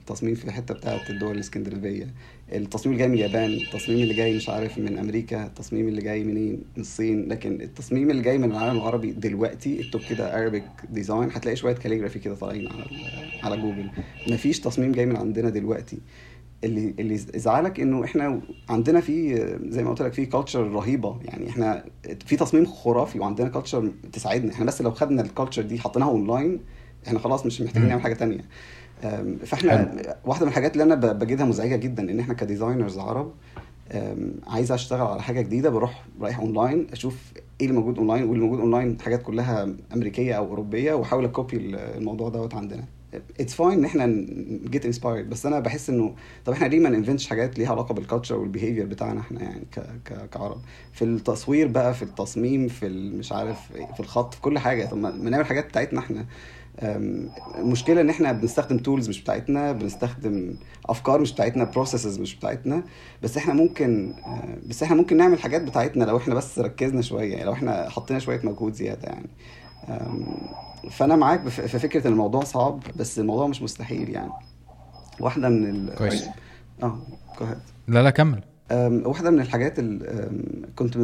التصميم في الحتة بتاعه الدول الإسكندنافية التصميم اللي جاي من اليابان التصميم اللي جاي مش عارف من أمريكا التصميم اللي جاي منين؟ من الصين لكن التصميم اللي جاي من العالم العربي دلوقتي اكتب كده Arabic design هتلاقي شوية calligraphy كده طالعين على على جوجل مفيش تصميم جاي من عندنا دلوقتي. اللي اللي يزعلك إنه إحنا عندنا في زي ما قلت لك في culture رهيبة. يعني إحنا في تصميم خرافي وعندنا culture تساعدنا. إحنا بس لو خدنا ال culture دي حطيناها اونلاين إحنا خلاص مش محتاجين نعمل حاجة تانية. فإحنا واحدة من الحاجات اللي أنا بجدها مزعجة جدا إن إحنا ك designers عرب عايز أشتغل على حاجة جديدة بروح رايح اونلاين أشوف إيه اللي موجود اونلاين واللي موجود اونلاين حاجات كلها أمريكية أو أوروبية وأحاول a copy الموضوع دوت عندنا. it's fine إن إحنا ن get inspired بس أنا بحس إنه طب إحنا ليه ما ن invent ش حاجات ليها علاقة بال culture وال behavior بتاعنا إحنا يعني ك ك كعرب. في التصوير بقى في التصميم في مش عارف في الخط في كل حاجة. طب ما نعمل حاجات بتاعتنا إحنا. المشكلة إن إحنا بنستخدم tools مش بتاعتنا بنستخدم أفكار مش بتاعتنا processes مش بتاعتنا. بس إحنا ممكن بس إحنا ممكن نعمل حاجات بتاعتنا لو إحنا بس ركزنا شوية يعني لو إحنا حطينا شوية مجهود زيادة يعني. فانا معاك في فكرة إن الموضوع صعب بس الموضوع مش مستحيل يعني. واحدة من ال كويس. آه لا لا كمل. واحدة من الحاجات اللي كنت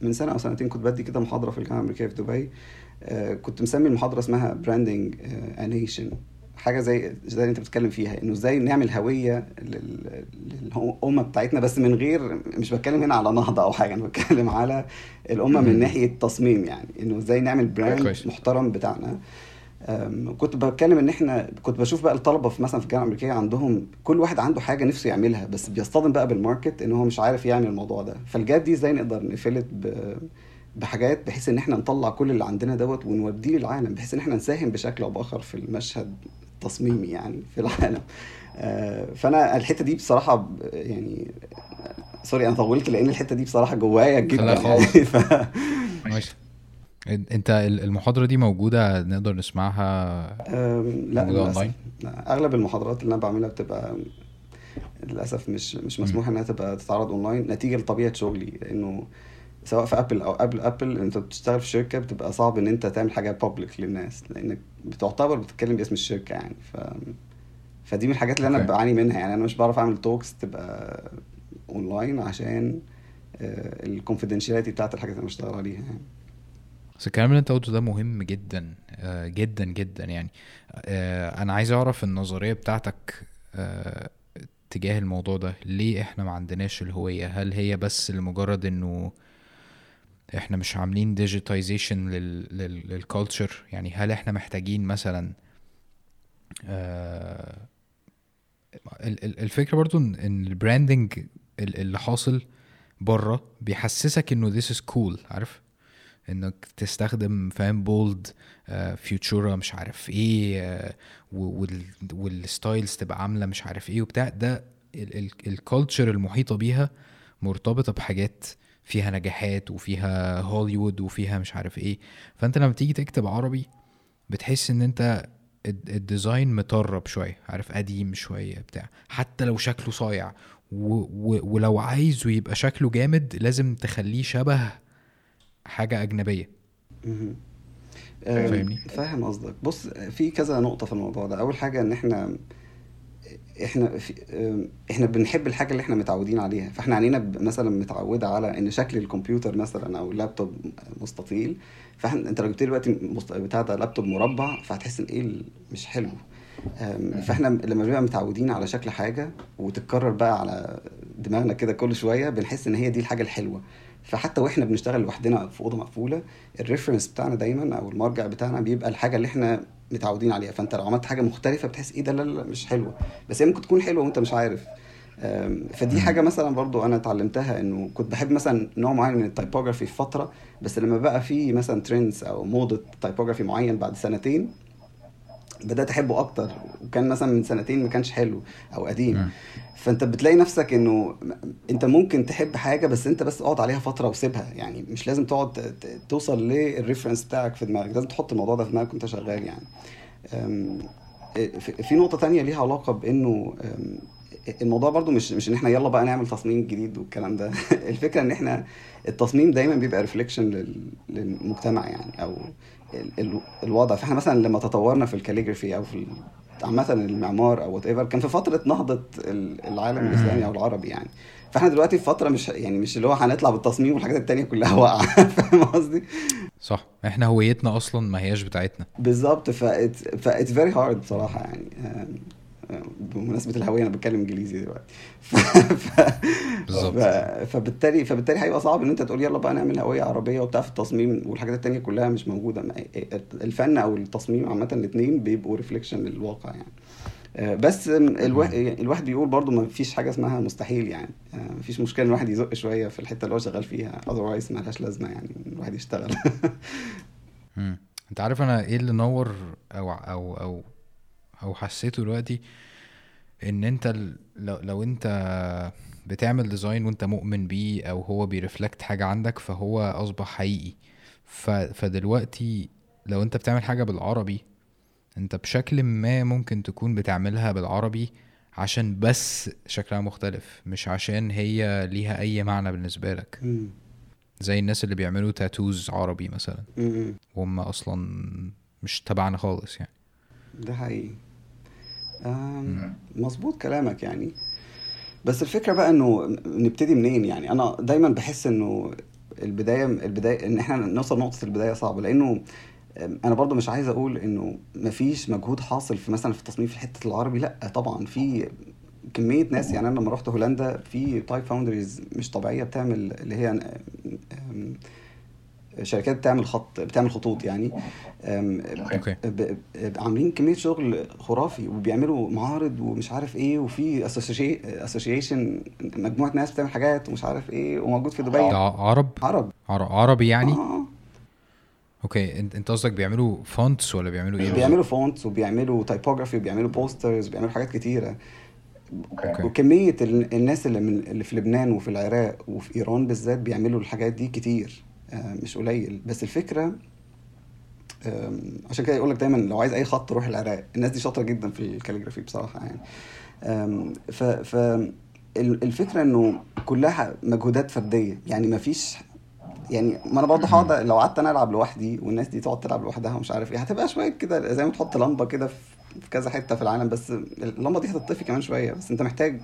من سنة أو سنتين كنت بدي كده محاضرة في الجامعة الأمريكية في دبي. كنت مسمي المحاضرة اسمها branding a nation حاجة زي زي اللي انت بتتكلم فيها انه إزاي نعمل هوية للأمة بتاعتنا بس من غير مش بتكلم هنا على نهضة أو حاجة أنا بتكلم على الأمة من ناحية التصميم يعني إنه إزاي نعمل brand محترم بتاعنا. كنت بتكلم إن إحنا كنت بشوف بقى الطلبة في مثلا في الجامعة الأمريكية عندهم كل واحد عنده حاجة نفسه يعملها بس بيصطدم بقى بال market إن هو مش عارف يعمل الموضوع ده. فال gap دي إزاي نقدر نفلت بحاجات بحيث إن إحنا نطلع كل اللي عندنا دوت ونوديه للعالم بحيث إن إحنا نساهم بشكل أو بآخر في المشهد التصميمي يعني في العالم. فأنا الحتة دي بصراحة يعني sorry أنا طولت لأن الحتة دي بصراحة جوايا جدا يعني. ف... ماشي. أنت المحاضرة دي موجودة نقدر نسمعها لا أونلاين؟ لا. أغلب المحاضرات اللي أنا بعملها بتبقى للأسف مش مش مسموح إنها تبقى تتعرض أونلاين. نتيجة لطبيعة شغلي لأنه سواء في Apple أو قبل Apple أنت بتشتغل في شركة بتبقى صعب إن أنت تعمل حاجة public للناس لأنك بتعتبر بتتكلم باسم الشركة يعني. ف فدي من الحاجات اللي أنا okay. بعاني منها يعني. أنا مش بعرف أعمل talks تبقى اونلاين عشان ال confidentiality بتاعت الحاجات اللي أنا بشتغل عليها يعني. بس الكلام اللي أنت قلته ده مهم جدا آه، جدا جدا يعني. آه، أنا عايز أعرف النظرية بتاعتك آه، تجاه الموضوع ده. ليه إحنا ما عندناش الهوية؟ هل هي بس لمجرد إنه إحنا مش عاملين digitization لل culture يعني هل إحنا محتاجين مثلا آه، ال- ال- الفكرة برضو ان ال branding ال- اللي حاصل بره بيحسسك إنه this is cool عارف؟ إنك تستخدم فاهم؟ bold Futura مش عارف إيه آه، وال styles تبقى عاملة مش عارف إيه وبتاع. ده ال culture المحيطة بيها مرتبطة بحاجات فيها نجاحات وفيها هوليوود وفيها مش عارف إيه. فأنت لما تيجي تكتب عربي بتحس إن أنت الد- ال design مترب شوية عارف قديم شوية بتاع. حتى لو شكله صايع و و ولو عايزه يبقى شكله جامد لازم تخليه شبه حاجة أجنبية. فاهمني؟ فاهم قصدك. بص في كذا نقطة في الموضوع ده. أول حاجة إن إحنا إحنا في أم، إحنا بنحب الحاجة اللي إحنا متعودين عليها. فإحنا عينينا مثلا متعودة على إن شكل الكمبيوتر مثلا أو اللابتوب مستطيل. فإحنا أنت لو جبت لي دلوقتي بتاع ده لابتوب مربع فهتحس إيه ال- مش حلو. أم، فإحنا لما بنبقى متعودين على شكل حاجة وتتكرر بقى على دماغنا كده كل شوية بنحس إن هي دي الحاجة الحلوة. فحتى وإحنا بنشتغل لوحدنا في أوضة مقفولة ال reference بتاعنا دايما أو المرجع بتاعنا بيبقى الحاجة اللي إحنا متعودين عليها. فأنت لو عملت حاجة مختلفة بتحس إيه ده لا لا مش حلوة. بس هي ممكن تكون حلوة وأنت مش عارف. فدي حاجة مثلا برضو أنا اتعلمتها إنه كنت بحب مثلا نوع معين من ال typography في فترة بس لما بقى في مثلا trends أو موضه typography معين بعد سنتين بدأت أحبه أكتر وكان مثلا من سنتين ما كانش حلو أو قديم. فأنت بتلاقي نفسك إنه أنت ممكن تحب حاجة بس أنت بس اقعد عليها فترة وسيبها. يعني مش لازم تقعد توصل لل reference بتاعك في دماغك لازم تحط الموضوع ده في دماغك وأنت شغال يعني. في نقطة تانية ليها علاقة بإنه أم، الموضوع برضو مش مش إن إحنا يلا بقى نعمل تصميم جديد والكلام ده. الفكرة إن إحنا التصميم دايما بيبقى reflection للمجتمع يعني أو ال- ال- الوضع. فإحنا مثلا لما تطورنا في ال calligraphy أو في عامة المعمار أو whatever كان في فترة نهضة ال- العالم الإسلامي أو العربي يعني. فإحنا دلوقتي في فترة مش يعني مش اللي هو هنطلع بالتصميم والحاجات التانية كلها واقعة. فاهم قصدي؟ صح. إحنا هويتنا أصلا ما هياش بتاعتنا. بالظبط. ف it's very hard بصراحة يعني. بمناسبة الهوية أنا بتكلم إنجليزي دلوقتي. ف... ف... بالظبط. ف... فبالتالي فبالتالي هيبقى صعب إن أنت تقول يلا بقى نعمل هوية عربية وبتاع في التصميم والحاجات التانية كلها مش موجودة. ما- الفن أو التصميم عامة الاتنين بيبقوا reflection للواقع يعني. آه، بس آم، الوا... الواحد بيقول برضو ما فيش حاجة اسمها مستحيل يعني. آه، ما فيش مشكلة إن الواحد يزق شوية في الحتة اللي هو شغال فيها. Otherwise ما لهاش لازمة يعني الواحد يشتغل. أنت عارف أنا إيه اللي نور أو أو أو أو حسيته دلوقتي إن أنت لو, لو أنت بتعمل design وأنت مؤمن بيه أو هو بي reflect حاجة عندك فهو أصبح حقيقي. ف فدلوقتي لو أنت بتعمل حاجة بالعربي أنت بشكل ما ممكن تكون بتعملها بالعربي عشان بس شكلها مختلف مش عشان هي ليها أي معنى بالنسبة لك. زي الناس اللي بيعملوا تاتوز عربي مثلا. وهم أصلا مش تبعنا خالص يعني. ده حقيقي. مظبوط كلامك يعني. بس الفكرة بقى إنه نبتدي منين يعني؟ أنا دايما بحس إنه البداية البداية إن إحنا نوصل نقطة البداية صعبة لأنه أنا برضو مش عايز أقول إنه مفيش مجهود حاصل في مثلا في التصميم في حتة العربي لأ طبعا في كمية ناس يعني أنا لما رحت هولندا في type foundries مش طبيعية بتعمل اللي هي شركات بتعمل خط بتعمل خطوط يعني. عاملين كمية شغل خرافي وبيعملوا معارض ومش عارف إيه وفي association مجموعة ناس بتعمل حاجات ومش عارف إيه وموجود في دبي. عرب؟ عرب. عر- عربي يعني؟ آه. okay أنت قصدك بيعملوا fonts ولا بيعملوا إيه؟ بيعملوا fonts وبيعملوا typography وبيعملوا posters وبيعملوا حاجات كتيرة. okay. وكمية ال- الناس اللي من اللي في لبنان وفي العراق وفي إيران بالذات بيعملوا الحاجات دي كتير. آه، مش قليل. بس الفكرة عشان كده يقول لك دايما لو عايز أي خط روح العراق. الناس دي شاطرة جدا في ال calligraphy بصراحة يعني. ف ف ال- الفكرة إنه كلها مجهودات فردية. يعني مفيش يعني ما أنا برضه هقعد لو قعدت أنا ألعب لوحدي والناس دي تقعد تلعب لوحدها ومش عارف إيه هتبقى شوية كده زي ما تحط لمبة كده في في كذا حتة في العالم. بس اللمبة دي هتطفي كمان شوية. بس أنت محتاج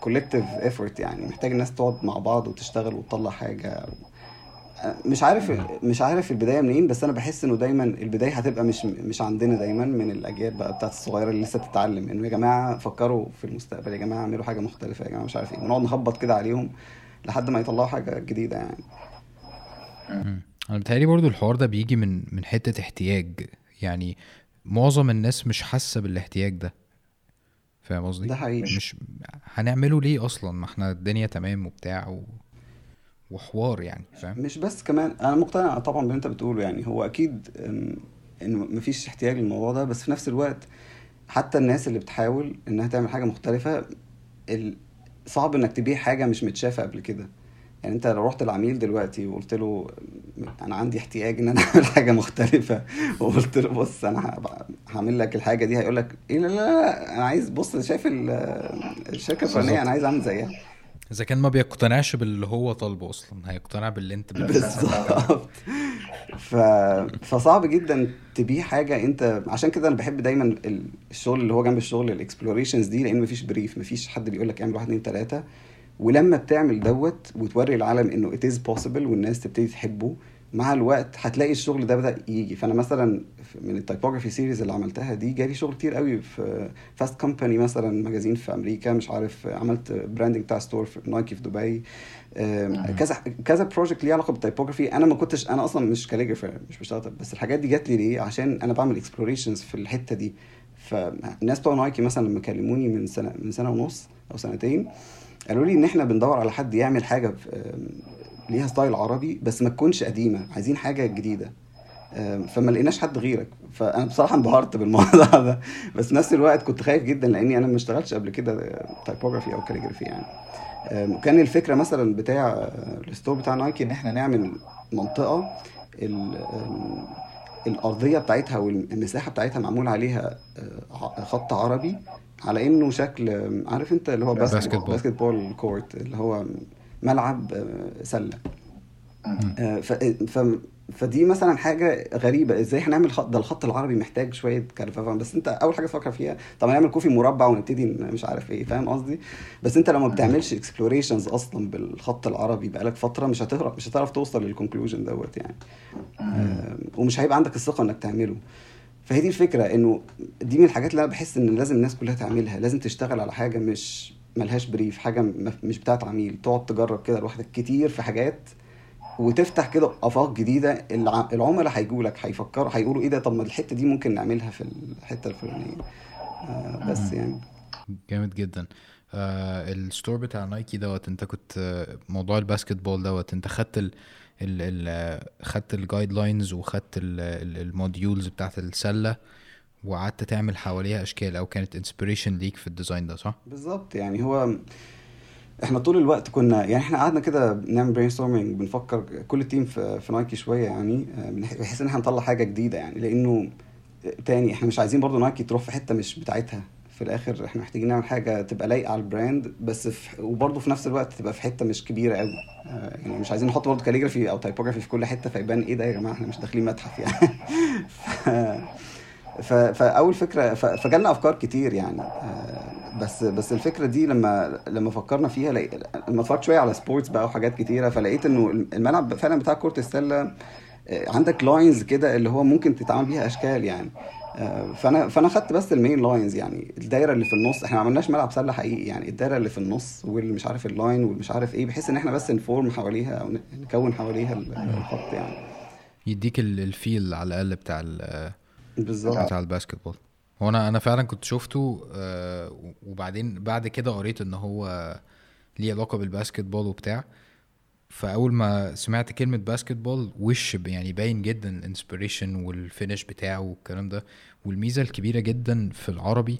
collective effort يعني. محتاج الناس تقعد مع بعض وتشتغل وتطلع حاجة. مش عارف مش عارف البداية منين بس أنا بحس إنه دايما البداية هتبقى مش مش عندنا دايما من الأجيال بقى بتاعت الصغيرة اللي لسه بتتعلم. إنه يا جماعة فكروا في المستقبل يا جماعة اعملوا حاجة مختلفة يا جماعة مش عارف إيه. ونقعد نخبط كده عليهم لحد ما يطلعوا حاجة جديدة يعني. أنا بتهيألي برضو الحوار ده بيجي من من حتة احتياج. يعني معظم الناس مش حاسة بالاحتياج ده. فاهم قصدي؟ ده حقيقي. مش هنعمله ليه أصلا؟ ما إحنا الدنيا تمام وبتاع و... وحوار يعني فاهم؟ مش بس كمان أنا مقتنع طبعا باللي أنت بتقوله يعني هو أكيد انه مفيش احتياج للموضوع ده بس في نفس الوقت حتى الناس اللي بتحاول إنها تعمل حاجة مختلفة صعب إنك تبيع حاجة مش متشافة قبل كده يعني أنت لو رحت العميل دلوقتي وقلت له أنا عندي احتياج إن أنا أعمل حاجة مختلفة وقلت له بص أنا هعمل لك الحاجة دي هيقول لك إيه لا لا لا أنا عايز بص شايف ال- الشركة الفلانية. أنا عايز أعمل زيها إذا كان ما بيقتنعش باللي هو طالبه أصلا هيقتنع باللي أنت. بالظبط ف... فصعب جدا تبيع حاجة أنت عشان كده أنا بحب دايما ال- الشغل اللي هو جنب الشغل ال explorations دي لأن مفيش brief مفيش حد بيقول لك اعمل واحد اتنين تلاتة ولما بتعمل دوت وتوري العالم إنه is possible والناس تبتدي تحبه مع الوقت هتلاقي الشغل ده بدأ يجي. فأنا مثلا من ال typography series اللي عملتها دي جالي شغل كتير قوي في Fast Company مثلا magazine في أمريكا مش عارف عملت branding بتاع store في Nike في دبي. آم، كذا كذا project ليه علاقة بال typography. أنا ما كنتش أنا أصلا مش calligrapher مش بشتغل بس الحاجات دي جات لي ليه؟ عشان أنا بعمل explorations في الحتة دي. فالناس بتوع Nike مثلا لما كلموني من سنة من سنة ونص أو سنتين قالوا لي إن إحنا بندور على حد يعمل حاجة ليها style عربي بس ما تكونش قديمة عايزين حاجة جديدة. فما لقيناش حد غيرك. فأنا بصراحة انبهرت بالموضوع ده. بس نفس الوقت كنت خايف جدا لأني أنا ما اشتغلتش قبل كده typography أو calligraphy يعني. وكان الفكرة مثلا بتاع ال store بتاع Nike إن إحنا نعمل منطقة الأرضية بتاعتها والمساحة بتاعتها معمول عليها آه، خط عربي على إنه شكل عارف أنت اللي هو basketball. basketball court اللي هو ملعب آه، سلة. آه،. فدي مثلا حاجة غريبة. إزاي هنعمل خط ده الخط العربي محتاج شوية curves بس أنت أول حاجة تفكر فيها طب هنعمل كوفي مربع ونبتدي مش عارف إيه فاهم قصدي؟ بس أنت لو ما بتعملش explorations أصلا بالخط العربي بقالك فترة مش هتعرف مش هتعرف توصل لل conclusion دوت يعني. آه، ومش هيبقى عندك الثقة إنك تعمله. فهي دي الفكرة إنه دي من الحاجات اللي أنا بحس إن لازم الناس كلها تعملها. لازم تشتغل على حاجة مش ملهاش brief حاجة مش بتاعت عميل. تقعد تجرب كده لوحدك كتير في حاجات وتفتح كده آفاق جديدة الع- العملاء هيجوا لك هيفكروا هيقولوا إيه ده طب ما الحتة دي ممكن نعملها في الحتة الفلانية. آه بس يعني. جامد جدا. آه ال store بتاع Nike دوت انت كنت موضوع ال basketball دوت انت خدت ال ال ال خدت ال guidelines وخدت ال- ال- ال modules بتاعت السلة. وقعدت تعمل حواليها أشكال أو كانت inspiration ليك في ال design ده صح؟ بالظبط يعني هو إحنا طول الوقت كنا يعني إحنا قعدنا كده بنعمل brainstorming بنفكر كل ال team في, في Nike شوية يعني بحيث إن إحنا نطلع حاجة جديدة يعني لأنه تاني إحنا مش عايزين برضو Nike تروح في حتة مش بتاعتها في الآخر إحنا محتاجين نعمل حاجة تبقى لايقة على ال brand بس في وبرضه في نفس الوقت تبقى في حتة مش كبيرة قوي آه، يعني مش عايزين نحط برضه calligraphy أو typography في كل حتة فيبان إيه ده يا جماعة إحنا مش داخلين متحف يعني. فأول فكرة. فجالنا أفكار كتير يعني آه، بس بس الفكرة دي لما لما فكرنا فيها. لما اتفرجت شوية على sports بقى وحاجات كتيرة فلقيت إنه الملعب فعلا بتاع كره السله آه، عندك lines كده اللي هو ممكن تتعمل بيها أشكال يعني آه، فأنا فأنا خدت بس ال main lines يعني الدايرة اللي في النص إحنا ما عملناش ملعب سلة حقيقي يعني الدايرة اللي في النص والمش عارف ال line والمش عارف إيه بحيث إن إحنا بس ن form حواليها أو نكون حواليها الخط يعني يديك ال- ال feel على الأقل بتاع بالظبط. بتاع ال basketball هو أنا أنا فعلا كنت شفته آه، وبعدين بعد كده قريت إن هو ليه علاقة بال basketball وبتاع. فأول ما سمعت كلمة basketball وش يعني باين جدا ال inspiration وال finish بتاعه والكلام ده. والميزة الكبيرة جدا في العربي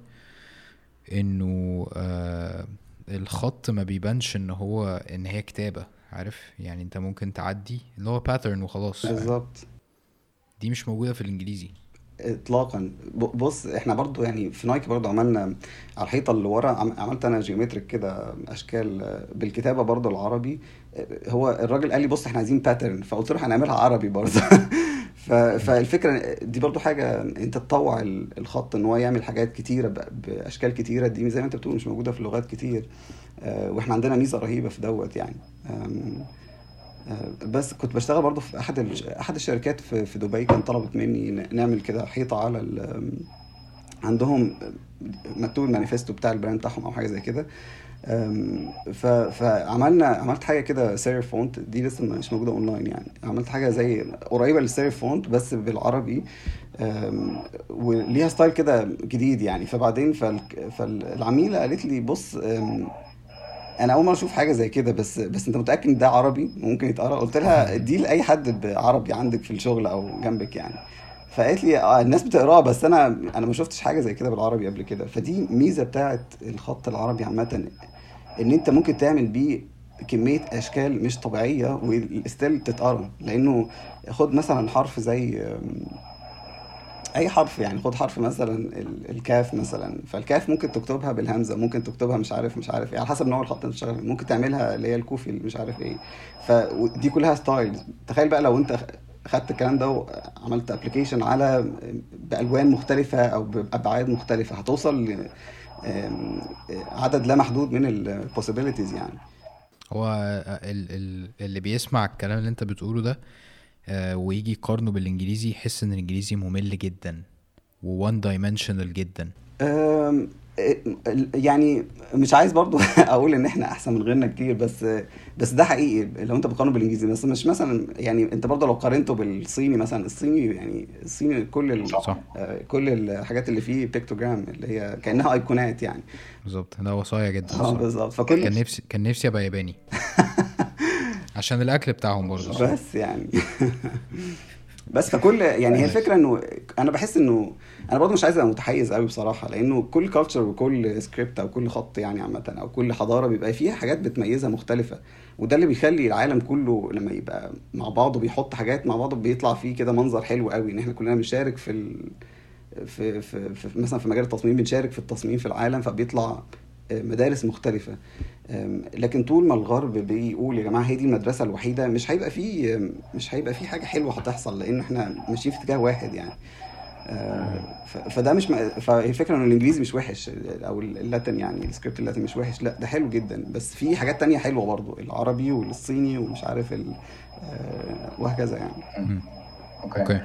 إنه آه الخط ما بيبانش إن هو إن هي كتابة عارف؟ يعني أنت ممكن تعدي اللي هو pattern وخلاص. بالظبط. دي مش موجودة في الإنجليزي. اطلاقا. بص إحنا برضو يعني في Nike برضو عملنا على الحيطة اللي ورا عم- عملت أنا geometric كده أشكال بالكتابة برضو العربي. هو الراجل قال لي بص إحنا عايزين pattern فقلت له هنعملها عربي برضو. فالفكرة دي برضو حاجة أنت تطوع ال- الخط إن هو يعمل حاجات كتيرة بأشكال كتيرة. دي زي ما أنت بتقول مش موجودة في لغات كتير. آه، وإحنا عندنا ميزة رهيبة في دوت يعني. بس كنت بشتغل برضو في أحد أحد الشركات في في دبي. كان طلبت مني نعمل كده حيطة على عندهم مكتوب المانيفستو بتاع ال brand بتاعهم أو حاجة زي كده. فعملنا عملت حاجة كده serif font. دي لسه مش موجودة أونلاين يعني. عملت حاجة زي قريبة لل serif font بس بالعربي. وليها style كده جديد يعني. فبعدين فال- فالعميلة قالت لي بص أنا أول مرة أشوف حاجة زي كده بس بس أنت متأكد إن ده عربي؟ ممكن يتقرأ. قلت لها دي لاي حد عربي عندك في الشغل أو جنبك يعني. فقالت لي آه الناس بتقراها بس أنا أنا ما شفتش حاجة زي كده بالعربي قبل كده. فدي ميزة بتاعت الخط العربي عامة إن أنت ممكن تعمل بيه كمية أشكال مش طبيعية و still تتقرأ. لأنه خد مثلا حرف زي أي حرف يعني خد حرف مثلا ال- الكاف مثلا. فالكاف ممكن تكتبها بالهمزة ممكن تكتبها مش عارف مش عارف إيه على حسب نوع الخط اللي بتشتغل. ممكن تعملها اللي هي الكوفي مش عارف إيه. فدي كلها style. تخيل بقى لو أنت خدت الكلام ده وعملت application على بألوان مختلفة أو بابعاد مختلفة هتوصل ل عدد لا محدود من ال possibilities يعني. هو ال ال اللي بيسمع الكلام اللي أنت بتقوله ده ويجي يقارنه بالإنجليزي يحس إن الإنجليزي ممل جدا و one dimensional جدا. أم، يعني مش عايز برضو أقول إن إحنا أحسن من غيرنا كتير بس بس ده حقيقي لو أنت بتقارنه بالإنجليزي. بس مش مثلا يعني أنت برضو لو قارنته بالصيني مثلا الصيني يعني الصيني كل ال... صح. آه، كل الحاجات اللي فيه pictogram اللي هي كأنها أيقونات يعني. بالظبط. ده وصايا جدا آه. بالظبط. فكل كان نفسي كان نفسي أبقى ياباني. عشان الأكل بتاعهم برضه. بس يعني بس فكل يعني هي الفكرة إنه أنا بحس إنه أنا برضه مش عايز أبقى متحيز قوي بصراحة لأنه كل culture وكل سكريبت أو كل خط يعني عامة أو كل حضارة بيبقى فيها حاجات بتميزها مختلفة وده اللي بيخلي العالم كله لما يبقى مع بعضه بيحط حاجات مع بعضه بيطلع فيه كده منظر حلو قوي إن إحنا كلنا بنشارك في ال... في, في, في مثلا في مجال التصميم بنشارك في التصميم في العالم فبيطلع مدارس مختلفة. لكن طول ما الغرب بيقول يا جماعة هي دي المدرسة الوحيدة مش هيبقى فيه مش هيبقى فيه حاجة حلوة هتحصل لأن إحنا ماشيين في اتجاه واحد يعني. ف- فده مش م- فالفكرة انه الإنجليزي مش وحش أو اللاتين يعني السكريبت اللاتين مش وحش لأ ده حلو جدا. بس في حاجات تانية حلوة برضو العربي والصيني ومش عارف ال... آه، وهكذا يعني. Okay. Okay.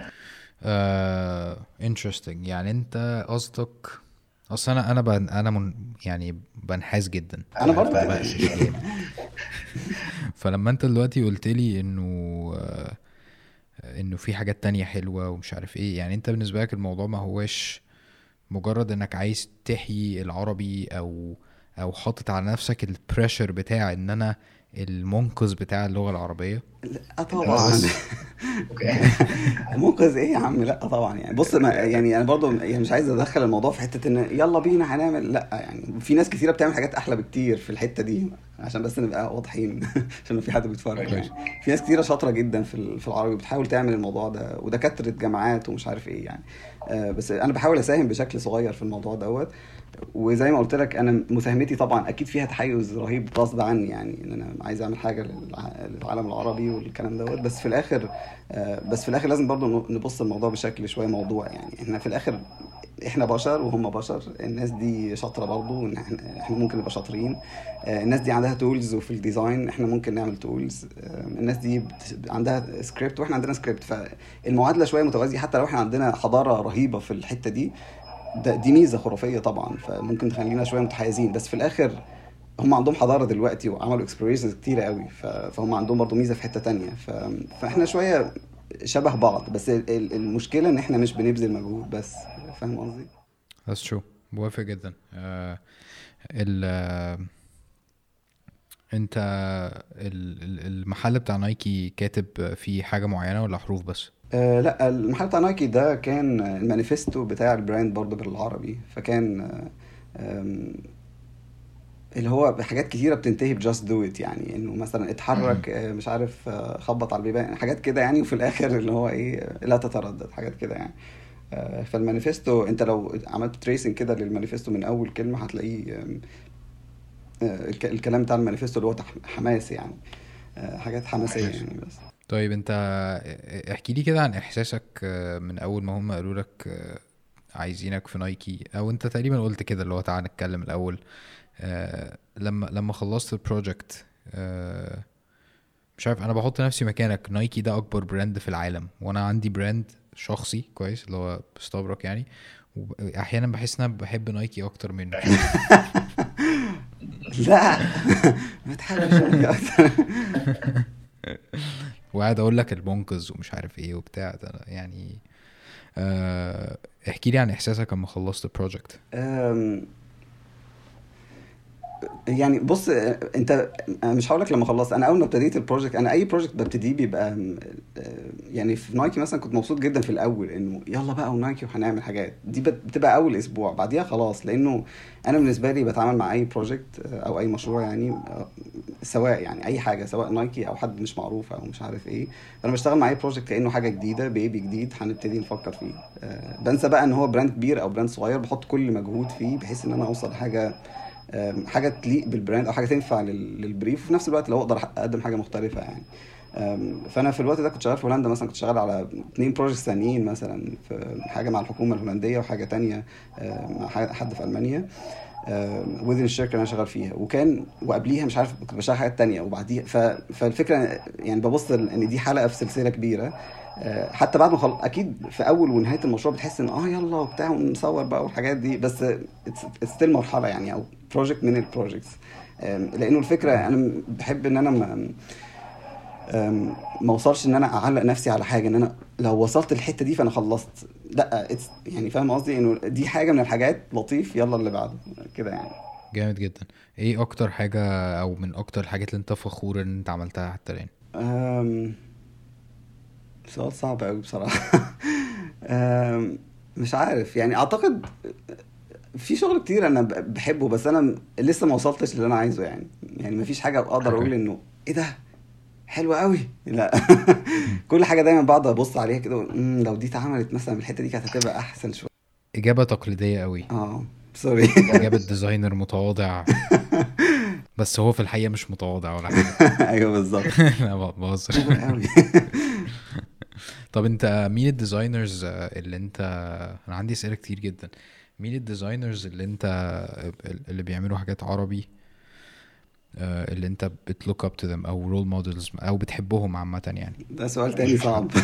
Interesting يعني أنت قصدك أصل أنا أنا بن أنا من يعني بنحاز جدا. أنا كلام فلما أنت دلوقتي قلت لي إنه آه، إنه في حاجات تانية حلوة ومش عارف إيه يعني أنت بالنسبة لك الموضوع ما هوش مجرد إنك عايز تحيي العربي أو أو حاطط على نفسك ال pressure بتاع إن أنا المنقذ بتاع اللغة العربية؟ لا طبعا. منقذ إيه يا عم؟ لا طبعا يعني. بص ما يعني أنا برضو يعني مش عايز أدخل الموضوع في حتة إن يلا بينا هنعمل لا يعني. في ناس كثيره بتعمل حاجات أحلى بكتير في الحتة دي عشان بس نبقى واضحين. عشان لو في حد بيتفرج يعني. في ناس كثيره شاطرة جدا في ال- في العربي بتحاول تعمل الموضوع ده ودكاترة جامعات ومش عارف إيه يعني. آه، بس أنا بحاول أساهم بشكل صغير في الموضوع دوت. وزي ما قلت لك أنا مساهمتي طبعا أكيد فيها تحيز رهيب غصب عني يعني إن أنا عايز أعمل حاجة للع- للعالم العربي والكلام دوت. بس في الآخر آه، بس في الآخر لازم برضو نبص الموضوع بشكل شوية موضوع يعني إحنا في الآخر إحنا بشر وهم بشر. الناس دي شاطرة برضو إحنا ممكن نبقى شاطرين. آه، الناس دي عندها tools وفي ال design إحنا ممكن نعمل tools الناس دي عندها سكريبت وإحنا عندنا سكريبت فالمعادلة شوية متوازية حتى لو إحنا عندنا حضارة رهيبة في الحتة دي. ده دي ميزة خرافية طبعا فممكن تخلينا شوية متحيزين بس في الآخر هم عندهم حضارة دلوقتي وعملوا اكسبيرينسز كتيرة قوي فهم عندهم برضو ميزة في حتة تانية. فإحنا شوية شبه بعض بس ال- ال- المشكلة إن إحنا مش بنبذل مجهود بس فاهم قصدي؟ That's true موافق جدا آه ال أنت ال- ال- المحل بتاع نايكي كاتب فيه حاجة معينة ولا حروف بس؟ آه لا المحل بتاع نايكي ده كان المانيفستو بتاع ال brand برضه بالعربي فكان آه، اللي هو حاجات كتيرة بتنتهي ب just do it يعني إنه مثلا اتحرك آه، مش عارف خبط على البيبان حاجات كده يعني وفي الآخر اللي هو إيه لا تتردد حاجات كده يعني. فالمانيفستو أنت لو عملت tracing كده للمانيفستو من أول كلمة هتلاقيه الكلام بتاع المانيفستو اللي هو حماسي يعني حاجات حماسية. يعني بس. طيب انت احكي لي كده عن احساسك آه، من اول ما هم قالوا لك آه، عايزينك في نايكي أو انت تقريبا قلت كده اللي هو تعالى نتكلم الأول. آه، لما لما خلصت ال project مش عارف أنا بحط نفسي مكانك. نايكي ده أكبر brand في العالم وأنا عندي brand شخصي كويس اللي هو بستبرك يعني. واحيانا بحس إن أنا بحب نايكي أكتر منه. لا ما تحاولش أكتر. وقاعد أقول لك المنقذ ومش عارف إيه وبتاع. ده يعني آه، احكي لي عن احساسك لما خلصت ال project يعني بص آه، انت أنا مش هقول لك لما خلصت أنا اول ما ابتديت ال project أنا اي project ببتديه بيبقى آه، يعني في نايكي مثلا كنت مبسوط جدا في الأول انه يلا بقى ونايكي وهنعمل حاجات. دي بت- بتبقى أول أسبوع بعديها خلاص لأنه أنا بالنسبة لي بتعامل مع أي project أو أي مشروع يعني آه، سواء يعني أي حاجة سواء نايكي أو حد مش معروف أو مش عارف إيه فانا بشتغل مع أي project كأنه حاجة جديدة baby جديد هنبتدي نفكر فيه. آه، بنسى بقى إن هو brand كبير أو brand صغير بحط كل مجهود فيه بحيث إن أنا أوصل لحاجة آم، حاجة تليق بال brand أو حاجة تنفع لل- لل brief وفي نفس الوقت لو أقدر أقدم حاجة مختلفة يعني فأنا في الوقت ده كنت شغال في هولندا مثلا كنت شغال على اتنين projects ثانيين مثلا في حاجة مع الحكومة الهولندية وحاجة تانية مع حد في ألمانيا و then الشركة اللي أنا شغال فيها وكان وقبليها مش عارف كنت بشتغل حاجات تانية وبعديها. فالفكرة يعني ببص إن دي حلقة في سلسلة كبيرة حتى بعد ما خل... أكيد في أول ونهاية المشروع بتحس إن آه يلا وبتاع ونصور بقى والحاجات دي بس still مرحلة يعني أو project من ال projects لأنه الفكرة أنا بحب إن أنا ما ما أوصلش إن أنا أعلق نفسي على حاجة إن أنا لو وصلت الحتة دي فأنا خلصت. لأ يعني فاهم قصدي؟ إنه دي حاجة من الحاجات لطيف يلا اللي بعده كده يعني. جامد جدا. إيه أكتر حاجة أو من أكتر الحاجات اللي أنت فخور إن أنت عملتها حتى الآن. سؤال صعب قوي بصراحة. مش عارف. يعني أعتقد في شغل كتير أنا بحبه بس أنا لسه ما وصلتش اللي أنا عايزه يعني. يعني ما فيش حاجة أقدر. أقول إنه إيه ده؟ حلوة قوي لا. كل حاجة دايما بقعد أبص عليها كده وأقول، "مم، لو دي اتعملت مثلا الحته دي كانت هتبقى أحسن شوية. إجابة تقليدية قوي آه. Sorry إجابة designer متواضع. بس هو في الحقيقة مش متواضع ولا حاجة. أيوه بالظبط. لا بهزر. قوي طب انت مين ال designers اللي انت أنا عندي اسئلة كتير جدا. مين ال designers اللي انت اللي بيعملوا حاجات عربي آه، اللي انت بت look up to them أو role models أو بتحبهم عامة يعني؟ ده سؤال تاني صعب.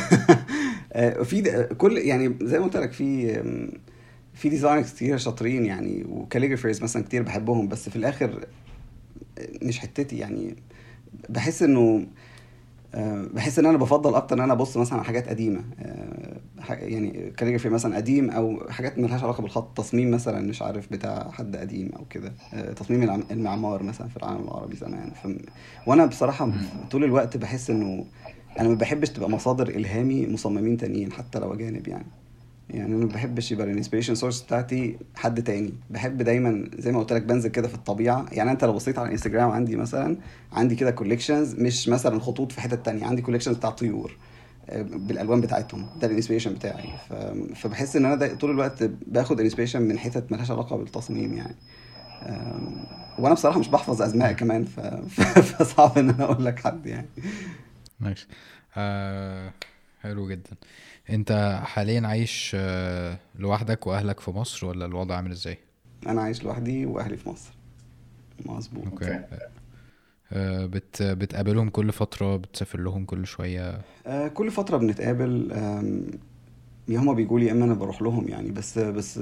آه، في كل يعني زي ما قلت لك في في designers كتير شاطرين يعني و calligraphers مثلا كتير بحبهم بس في الآخر مش حتتي يعني. بحس إنه بحس إن أنا بفضل أكتر إن أنا أبص مثلا على حاجات قديمة. آه، يعني calligraphy مثلا قديم أو حاجات ملهاش علاقة بالخط تصميم مثلا مش عارف بتاع حد قديم أو كده. آه، تصميم المعمار مثلا في العالم العربي زمان. ف... وأنا بصراحة طول الوقت بحس إنه أنا ما بحبش تبقى مصادر إلهامي مصممين تانيين حتى لو أجانب يعني. يعني أنا ما بحبش يبقى ال inspiration source بتاعتي حد تاني. بحب دايما زي ما قلت لك بنزل كده في الطبيعة. يعني أنت لو بصيت على الانستجرام عندي مثلا عندي كده collections مش مثلا خطوط في حتة تانية. عندي collections بتاع طيور آه، بالألوان بتاعتهم. ده ال inspiration بتاعي. فبحس إن أنا طول الوقت باخد inspiration من حتت ملهاش علاقة بالتصميم يعني. وأنا بصراحة مش بحفظ أسماء كمان ف... فصعب إن أنا أقول لك حد يعني. Nice آه حلو جدا. انت حاليا عايش آه لوحدك وأهلك في مصر ولا الوضع عامل إزاي؟ أنا عايش لوحدي وأهلي في مصر. مظبوط. Okay. آه بت بتقابلهم كل فترة؟ بتسافر لهم كل شوية؟ آه، كل فترة بنتقابل. يا هما بيجوا لي يا إما أنا بروح لهم يعني بس بس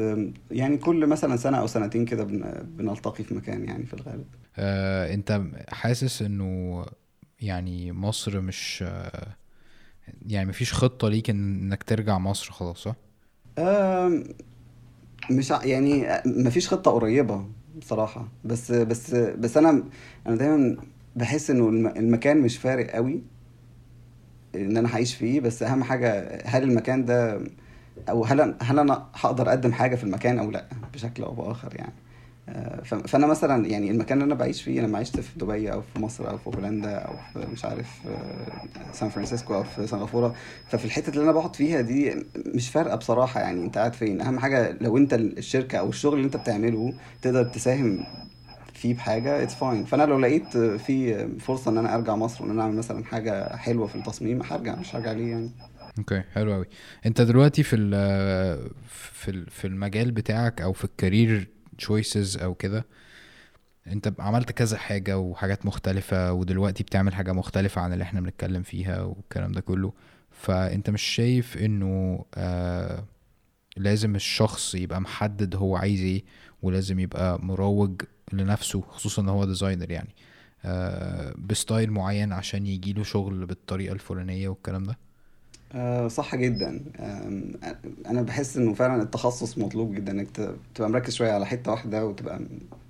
يعني كل مثلا سنة أو سنتين كده بن- بنلتقي في مكان يعني في الغالب. آه انت حاسس إنه يعني مصر مش آه يعني مفيش خطة ليك إنك ترجع مصر خلاص صح؟ مش يعني مفيش خطة قريبة بصراحة. بس بس بس أنا أنا دايما بحس إنه الم- المكان مش فارق قوي إن أنا هعيش فيه. بس أهم حاجة هل المكان ده أو هل هل أنا هقدر أقدم حاجة في المكان أو لأ؟ بشكل أو بآخر يعني. فانا مثلا يعني المكان اللي أنا بعيش فيه أنا ما عشت في دبي أو في مصر أو في هولندا أو في مش عارف آه، سان فرانسيسكو أو في سنغافورة. ففي الحته اللي أنا بقعد فيها دي مش فارقة بصراحة يعني أنت قاعد فين. أهم حاجة لو أنت الشركة أو الشغل اللي أنت بتعمله تقدر تساهم فيه بحاجة it's fine فأنا لو لقيت في فرصة إن أنا أرجع مصر وإن أنا أعمل مثلا حاجة حلوة في التصميم هرجع مش هرجع ليه يعني. okay حلو قوي أنت دلوقتي في في في المجال بتاعك أو في ال career choices أو كده. أنت عملت كذا حاجة وحاجات مختلفة ودلوقتي بتعمل حاجة مختلفة عن اللي إحنا بنتكلم فيها والكلام ده كله. فأنت مش شايف إنه آه لازم الشخص يبقى محدد هو عايز إيه ولازم يبقى مروج لنفسه خصوصا إن هو designer يعني آه ب style معين عشان يجيله شغل بالطريقة الفلانية والكلام ده؟ آه، صح جدا. أنا بحس إنه فعلا التخصص مطلوب جدا إنك تبقى مركز شوية على حتة واحدة وتبقى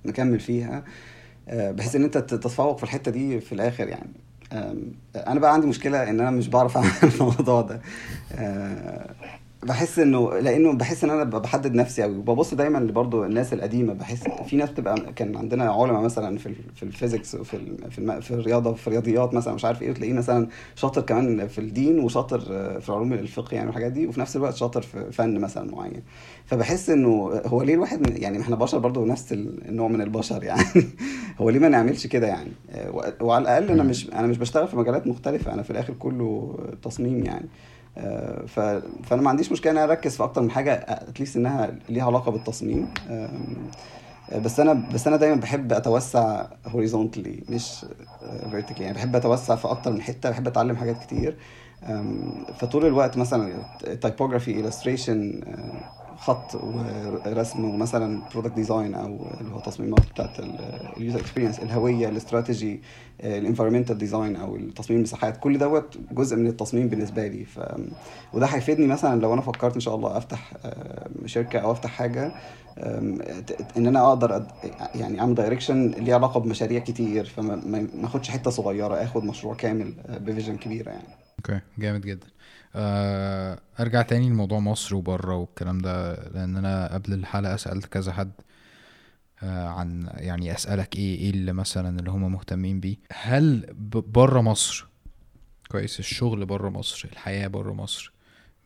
مكمل فيها. آه، بحيث إن أنت تتفوق في الحتة دي في الآخر يعني. أنا بقى عندي مشكلة إن أنا مش بعرف أعمل الموضوع ده. آه، بحس إنه لأنه بحس إن أنا بحدد نفسي قوي وببص دايما برضو الناس القديمة بحس في ناس بتبقى كان عندنا علماء مثلا في في الفيزيكس وفي في, الم... في الرياضة في الرياضيات مثلا مش عارف إيه وتلاقيه مثلا شاطر كمان في الدين وشاطر في علوم الفقه يعني والحاجات دي وفي نفس الوقت شاطر في فن مثلا معين. فبحس إنه هو ليه الواحد يعني إحنا بشر برضو نفس النوع من البشر يعني. هو ليه ما نعملش كده يعني؟ وعلى الأقل أنا مش أنا مش بشتغل في مجالات مختلفة أنا في الآخر كله تصميم يعني. فأنا ما عنديش مشكلة إن أنا أركز في أكتر من حاجة اتليست إنها ليها علاقة بالتصميم. آه، بس أنا بس أنا دايما بحب أتوسع horizontally مش vertically يعني بحب أتوسع في أكتر من حتة بحب أتعلم حاجات كتير. فطول الوقت مثلا typography illustration آه، خط ورسم ومثلا product design أو اللي هو تصميمات بتاعت ال user experience الهوية ال strategy ال environmental design أو التصميم المساحات. كل دوت جزء من التصميم بالنسبة لي. ف وده هيفيدني مثلا لو أنا فكرت إن شاء الله أفتح آه، شركة أو أفتح حاجة إن أنا أقدر أد- يعني أعمل direction ليه علاقة بمشاريع كتير. فما ما أخدش حتة صغيرة آخد مشروع كامل آه، ب vision كبيرة يعني. okay جامد جدا. أرجع تاني لموضوع مصر وبره والكلام ده لأن أنا قبل الحلقة سألت كذا حد آه عن يعني أسألك إيه إيه اللي مثلا اللي هم مهتمين بيه. هل بره مصر كويس الشغل بره مصر الحياة بره مصر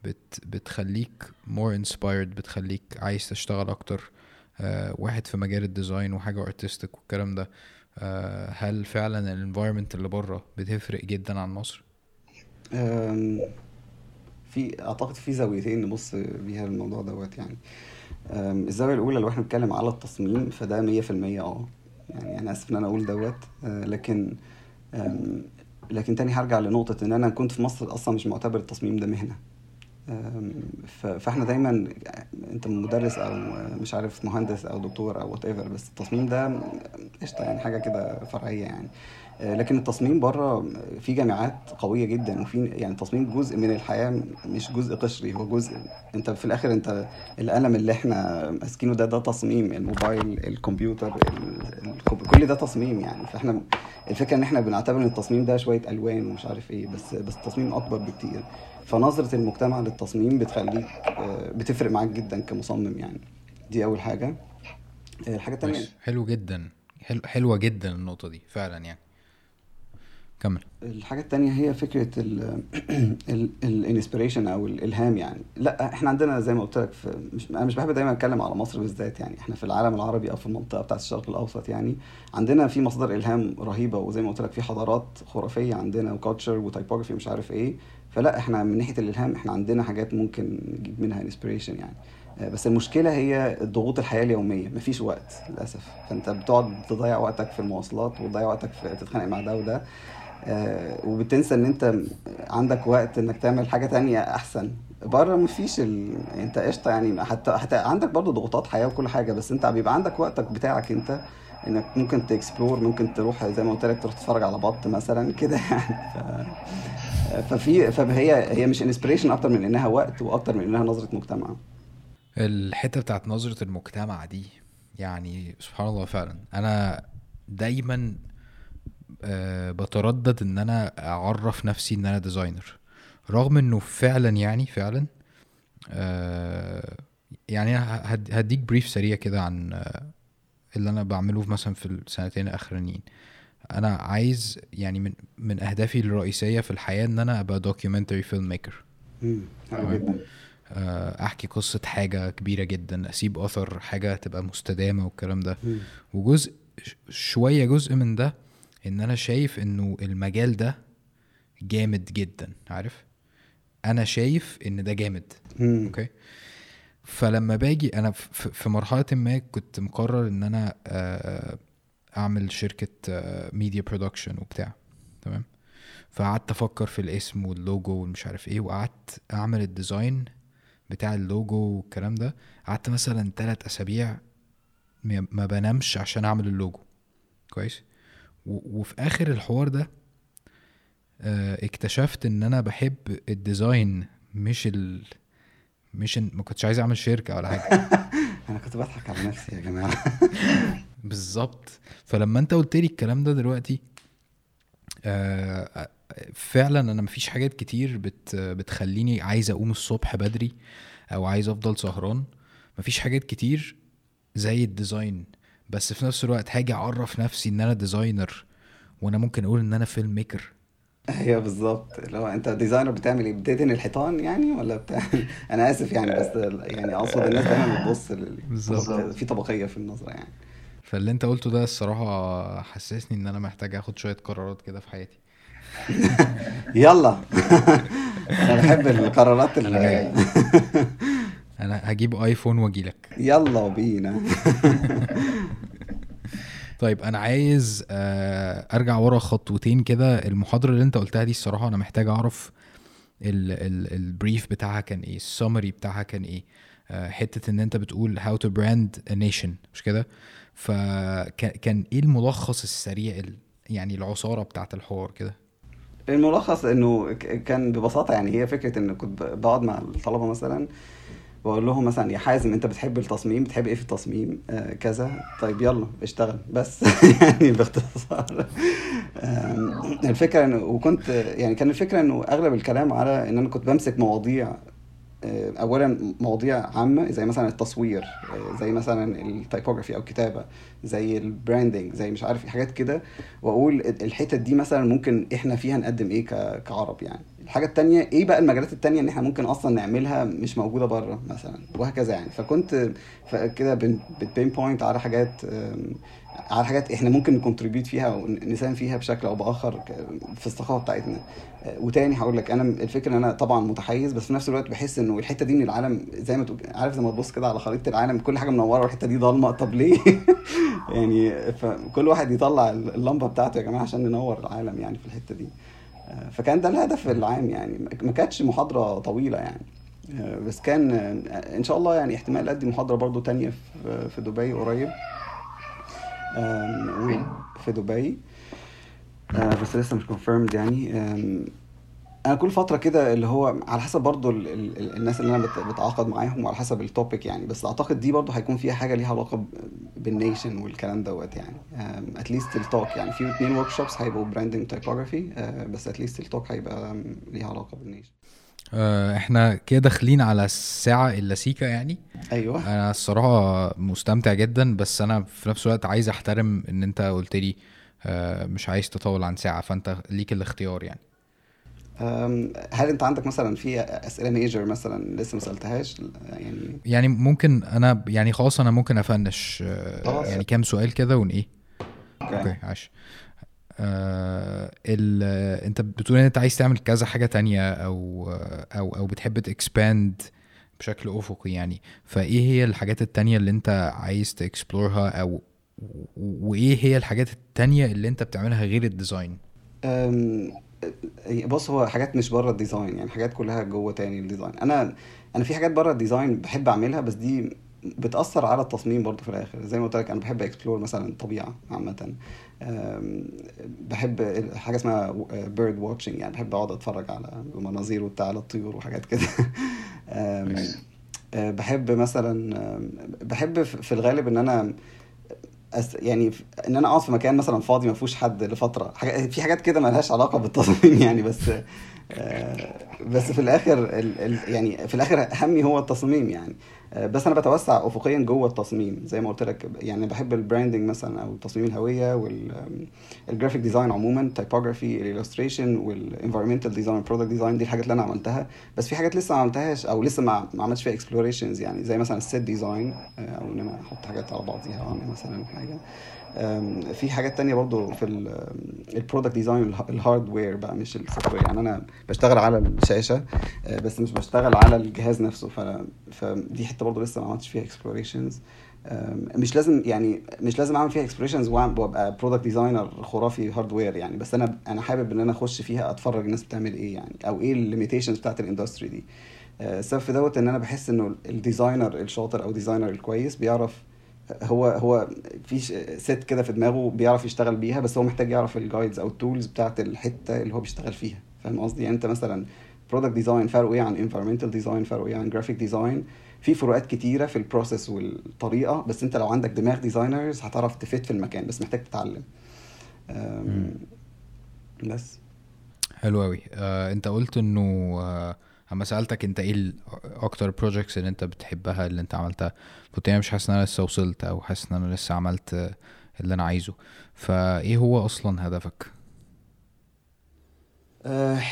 بت بتخليك more inspired بتخليك عايز تشتغل أكتر آه واحد في مجال ال design وحاجة artistic والكلام ده آه هل فعلا ال environment اللي بره بتفرق جدا عن مصر؟ في أعتقد في زاويتين نبص بيها الموضوع دوت يعني. الزاوية الأولى لو إحنا بنتكلم على التصميم فده 100% آه. يعني أنا آسف إن أنا أقول دوت أه، لكن لكن تاني هرجع لنقطة إن أنا كنت في مصر أصلا مش معتبر التصميم ده مهنة. فإحنا دايما أنت مدرس أو مش عارف مهندس أو دكتور أو whatever بس التصميم ده قشطة يعني حاجة كده فرعية يعني. لكن التصميم بره في جامعات قوية جدا وفي يعني التصميم جزء من الحياة مش جزء قشري هو جزء انت في الآخر انت القلم اللي إحنا ماسكينه ده ده تصميم الموبايل الكمبيوتر ال- ال- كل ده تصميم يعني. فاحنا الفكرة ان إحنا بنعتبر ان التصميم ده شوية ألوان ومش عارف إيه بس بس التصميم أكبر بكتير. فنظرة المجتمع للتصميم بتخليك آه، بتفرق معاك جدا كمصمم يعني. دي أول حاجة. آه، الحاجة التانية. ماشي حلو جدا. حلو حلوة جدا النقطة دي فعلا يعني. كمل. الحاجة التانية هي فكرة ال inspiration أو الإلهام يعني. لا إحنا عندنا زي ما قلت لك مش أنا مش بحب دايما أتكلم على مصر بالذات يعني. إحنا في العالم العربي أو في المنطقة بتاعت الشرق الأوسط يعني عندنا في مصادر إلهام رهيبة وزي ما قلت لك في حضارات خرافية عندنا و culture و typography مش عارف إيه. فلا إحنا من ناحية الإلهام إحنا عندنا حاجات ممكن نجيب منها inspiration يعني. آه، بس المشكلة هي ضغوط الحياة اليومية. مفيش وقت للأسف. فأنت بتقعد تضيع وقتك في المواصلات وتضيع وقتك في تتخانق مع ده وده. وبتنسى إن أنت عندك وقت إنك تعمل حاجة تانية أحسن. بره مفيش ال... أنت قشطة يعني حتى حتى عندك برضو ضغوطات حياة وكل حاجة بس أنت بيبقى عندك وقتك بتاعك أنت إنك ممكن ت explore ممكن تروح زي ما قلت لك تروح تتفرج على بط مثلا كده يعني. ف... ففي فهي هي مش inspiration أكتر من إنها وقت وأكتر من إنها نظرة مجتمع. الحتة بتاعت نظرة المجتمع دي يعني سبحان الله فعلا. أنا دايما آه، بتردد إن أنا أعرف نفسي إن أنا designer رغم إنه فعلا يعني فعلا آه، يعني هديك brief سريع كده عن آه، اللي أنا بعمله مثلا في السنتين الأخرانيين. أنا عايز يعني من من أهدافي الرئيسية في الحياة إن أنا أبقى documentary filmmaker آه، أحكي قصة حاجة كبيرة جدا أسيب اثر حاجة تبقى مستدامة والكلام ده. وجزء شوية جزء من ده إن أنا شايف إنه المجال ده جامد جدا عارف؟ أنا شايف إن ده جامد. مم. okay؟ فلما باجي أنا في مرحلة ما كنت مقرر إن أنا آه، أعمل شركة media production وبتاع. تمام؟ فقعدت أفكر في الاسم واللوجو والمش عارف إيه وقعدت أعمل ال design بتاع اللوجو والكلام ده. قعدت مثلا ثلاث أسابيع ما بنامش عشان أعمل اللوجو كويس؟ وفي آخر الحوار ده آه، اكتشفت إن أنا بحب ال design مش ال مش ما كنتش عايز أعمل شركة ولا حاجة. أنا كنت بضحك على نفسي يا جماعة. بالظبط. فلما أنت قلت لي الكلام ده دلوقتي آه فعلا أنا مفيش حاجات كتير بت بتخليني عايز أقوم الصبح بدري أو عايز أفضل سهران. مفيش حاجات كتير زي ال design. بس في نفس الوقت هاجي اعرف نفسي ان أنا designer وأنا ممكن أقول ان أنا filmmaker أيوه بالظبط اللي هو انت designer بتعمل إيه بتدهن الحيطان يعني ولا بتاع أنا اسف يعني بس يعني اقصد الناس دايما بتبص. بالظبط. في طبقية في النظرة يعني فاللي انت قلته ده الصراحة حسسني ان أنا محتاج اخد شوية قرارات كده في حياتي يلا أنا بحب القرارات. اللي أنا هجيب آيفون واجيلك يلا بينا. طيب أنا عايز آه، أرجع ورا خطوتين كده. المحاضرة اللي أنت قلتها دي الصراحة أنا محتاج أعرف البريف بتاعها كان إيه السمري بتاعها كان إيه. آه، حتة إن أنت بتقول how to brand a nation مش كده؟ فكان إيه الملخص السريع ال- يعني العصارة بتاعت الحوار كده؟ الملخص إنه كان ببساطة يعني هي فكرة إن كنت بقعد مع الطلبة مثلا بقول لهم مثلا يا حازم أنت بتحب التصميم؟ بتحب إيه في التصميم؟ آه كذا. طيب يلا اشتغل. بس يعني باختصار. الفكرة إنه وكنت يعني كان الفكرة إنه أغلب الكلام على إن أنا كنت بمسك مواضيع اولا مواضيع عامة زي مثلا التصوير آه، زي مثلا ال typography أو الكتابه زي ال branding زي مش عارف إيه، حاجات كده. وأقول الحتت دي مثلا ممكن إحنا فيها نقدم إيه كعرب يعني. الحاجة التانية إيه بقى المجالات التانية ان إحنا ممكن أصلا نعملها مش موجودة بره مثلا؟ وهكذا يعني. فكنت كده بت pinpoint على حاجات على حاجات إحنا ممكن نكونتريبيوت فيها أو نساهم فيها بشكل أو بآخر في الثقافة بتاعتنا. آه، وتاني هقول لك أنا الفكرة إن أنا طبعا متحيز بس في نفس الوقت بحس إنه الحتة دي من العالم زي ما تقول عارف زي ما تبص كده على خريطة العالم كل حاجة منورة والحتة دي ضلمة. طب ليه؟ يعني فكل واحد يطلع اللمبة بتاعته يا جماعة عشان ننور العالم يعني في الحتة دي. آه، فكان ده الهدف العام يعني. ما كانتش محاضرة طويلة يعني. آه، بس كان آه، إن شاء الله يعني احتمال أدي محاضرة برضو تانية في دبي قريب؟ في دبي. بس لسه مش confirmed يعني. أنا كل فترة كده اللي هو على حسب برضو ال ال ال- الناس اللي أنا بت- بتعاقد معاهم وعلى حسب ال topic يعني. بس أعتقد دي برضو هيكون فيها حاجة ليها علاقة بال nation والكلام دوت يعني. at least ال talk يعني. في اتنين workshops هيبقوا branding typography بس at least ال talk هيبقى ليها علاقة بال nation آه، إحنا كده داخلين على الساعة إلا سيكه يعني. أيوه. أنا الصراحة مستمتع جدا بس أنا في نفس الوقت عايز أحترم إن أنت قلت لي آه، مش عايز تطول عن ساعة فأنت ليك الاختيار يعني. هل أنت عندك مثلا في أسئلة major مثلا لسه ما سألتهاش؟ يعني يعني ممكن أنا يعني خلاص أنا ممكن أ finish آه،. يعني كام سؤال كده ون إيه؟ okay. okay عاش. آه ال أنت بتقول إن أنت عايز تعمل كذا حاجة تانية أو أو أو بتحب ت expand بشكل أفقي يعني. فإيه هي الحاجات التانية اللي أنت عايز ت explore ها أو وإيه هي الحاجات التانية اللي أنت بتعملها غير ال design؟ بص هو حاجات مش بره ال design يعني حاجات كلها جوه تاني ال design. أنا أنا في حاجات بره الديزاين بحب أعملها بس دي بتأثر على التصميم برضه في الآخر. زي ما قلت لك أنا بحب explore مثلا الطبيعة عامة. بحب حاجة اسمها bird watching يعني بحب أقعد أتفرج على المناظير وبتاع على الطيور وحاجات كده. أه، بحب مثلا بحب في في الغالب إن أنا أس يعني إن أنا أقعد في مكان مثلا فاضي ما فيهوش حد لفترة حاجة في حاجات كده مالهاش علاقة بالتصميم يعني بس آه، بس في الآخر ال ال يعني في الآخر همي هو التصميم يعني. بس أنا بتوسع افقيا جوه التصميم زي ما قلت لك يعني بحب ال branding مثلا أو تصميم الهوية وال graphic design عموما ال typography ال illustration وال environmental design product design دي الحاجات اللي أنا عملتها. بس في حاجات لسه ما عملتهاش أو لسه ما عملتش فيها explorations يعني زي مثلا ال set design أو إن أنا أحط حاجات على بعضيها واعمل مثلا حاجة. في حاجات تانية برضو في ال product design ال hardware بقى مش ال soft يعني أنا بشتغل على الشاشة آه، بس مش بشتغل على الجهاز نفسه. فدي حتة برضو لسه ما عملتش فيها explorations مش لازم يعني مش لازم أعمل فيها explorations وأبقى product designer خرافي hardware يعني. بس أنا أنا حابب إن أنا أخش فيها أتفرج الناس بتعمل إيه يعني أو إيه ال limitations بتاعت ال industry دي. آه، السبب في دوت إن أنا بحس إنه ال designer الشاطر أو designer الكويس بيعرف هو هو في set كده في دماغه بيعرف يشتغل بيها بس هو محتاج يعرف ال guides أو ال tools بتاعت الحتة اللي هو بيشتغل فيها. فاهم قصدي؟ يعني انت مثلا product design فرقه إيه عن environmental design فرقه إيه عن graphic design في فروقات كتيرة في ال process والطريقة بس انت لو عندك دماغ designers هتعرف تفيد في المكان بس محتاج تتعلم. بس. حلو قوي آه انت قلت إنه آه أما سألتك أنت إيه أكتر projects اللي أنت بتحبها اللي أنت عملتها؟ قلت أنا مش حاسس إن أنا لسه وصلت أو حاسس إن أنا لسه عملت اللي أنا عايزه. فإيه هو أصلا هدفك؟ أه،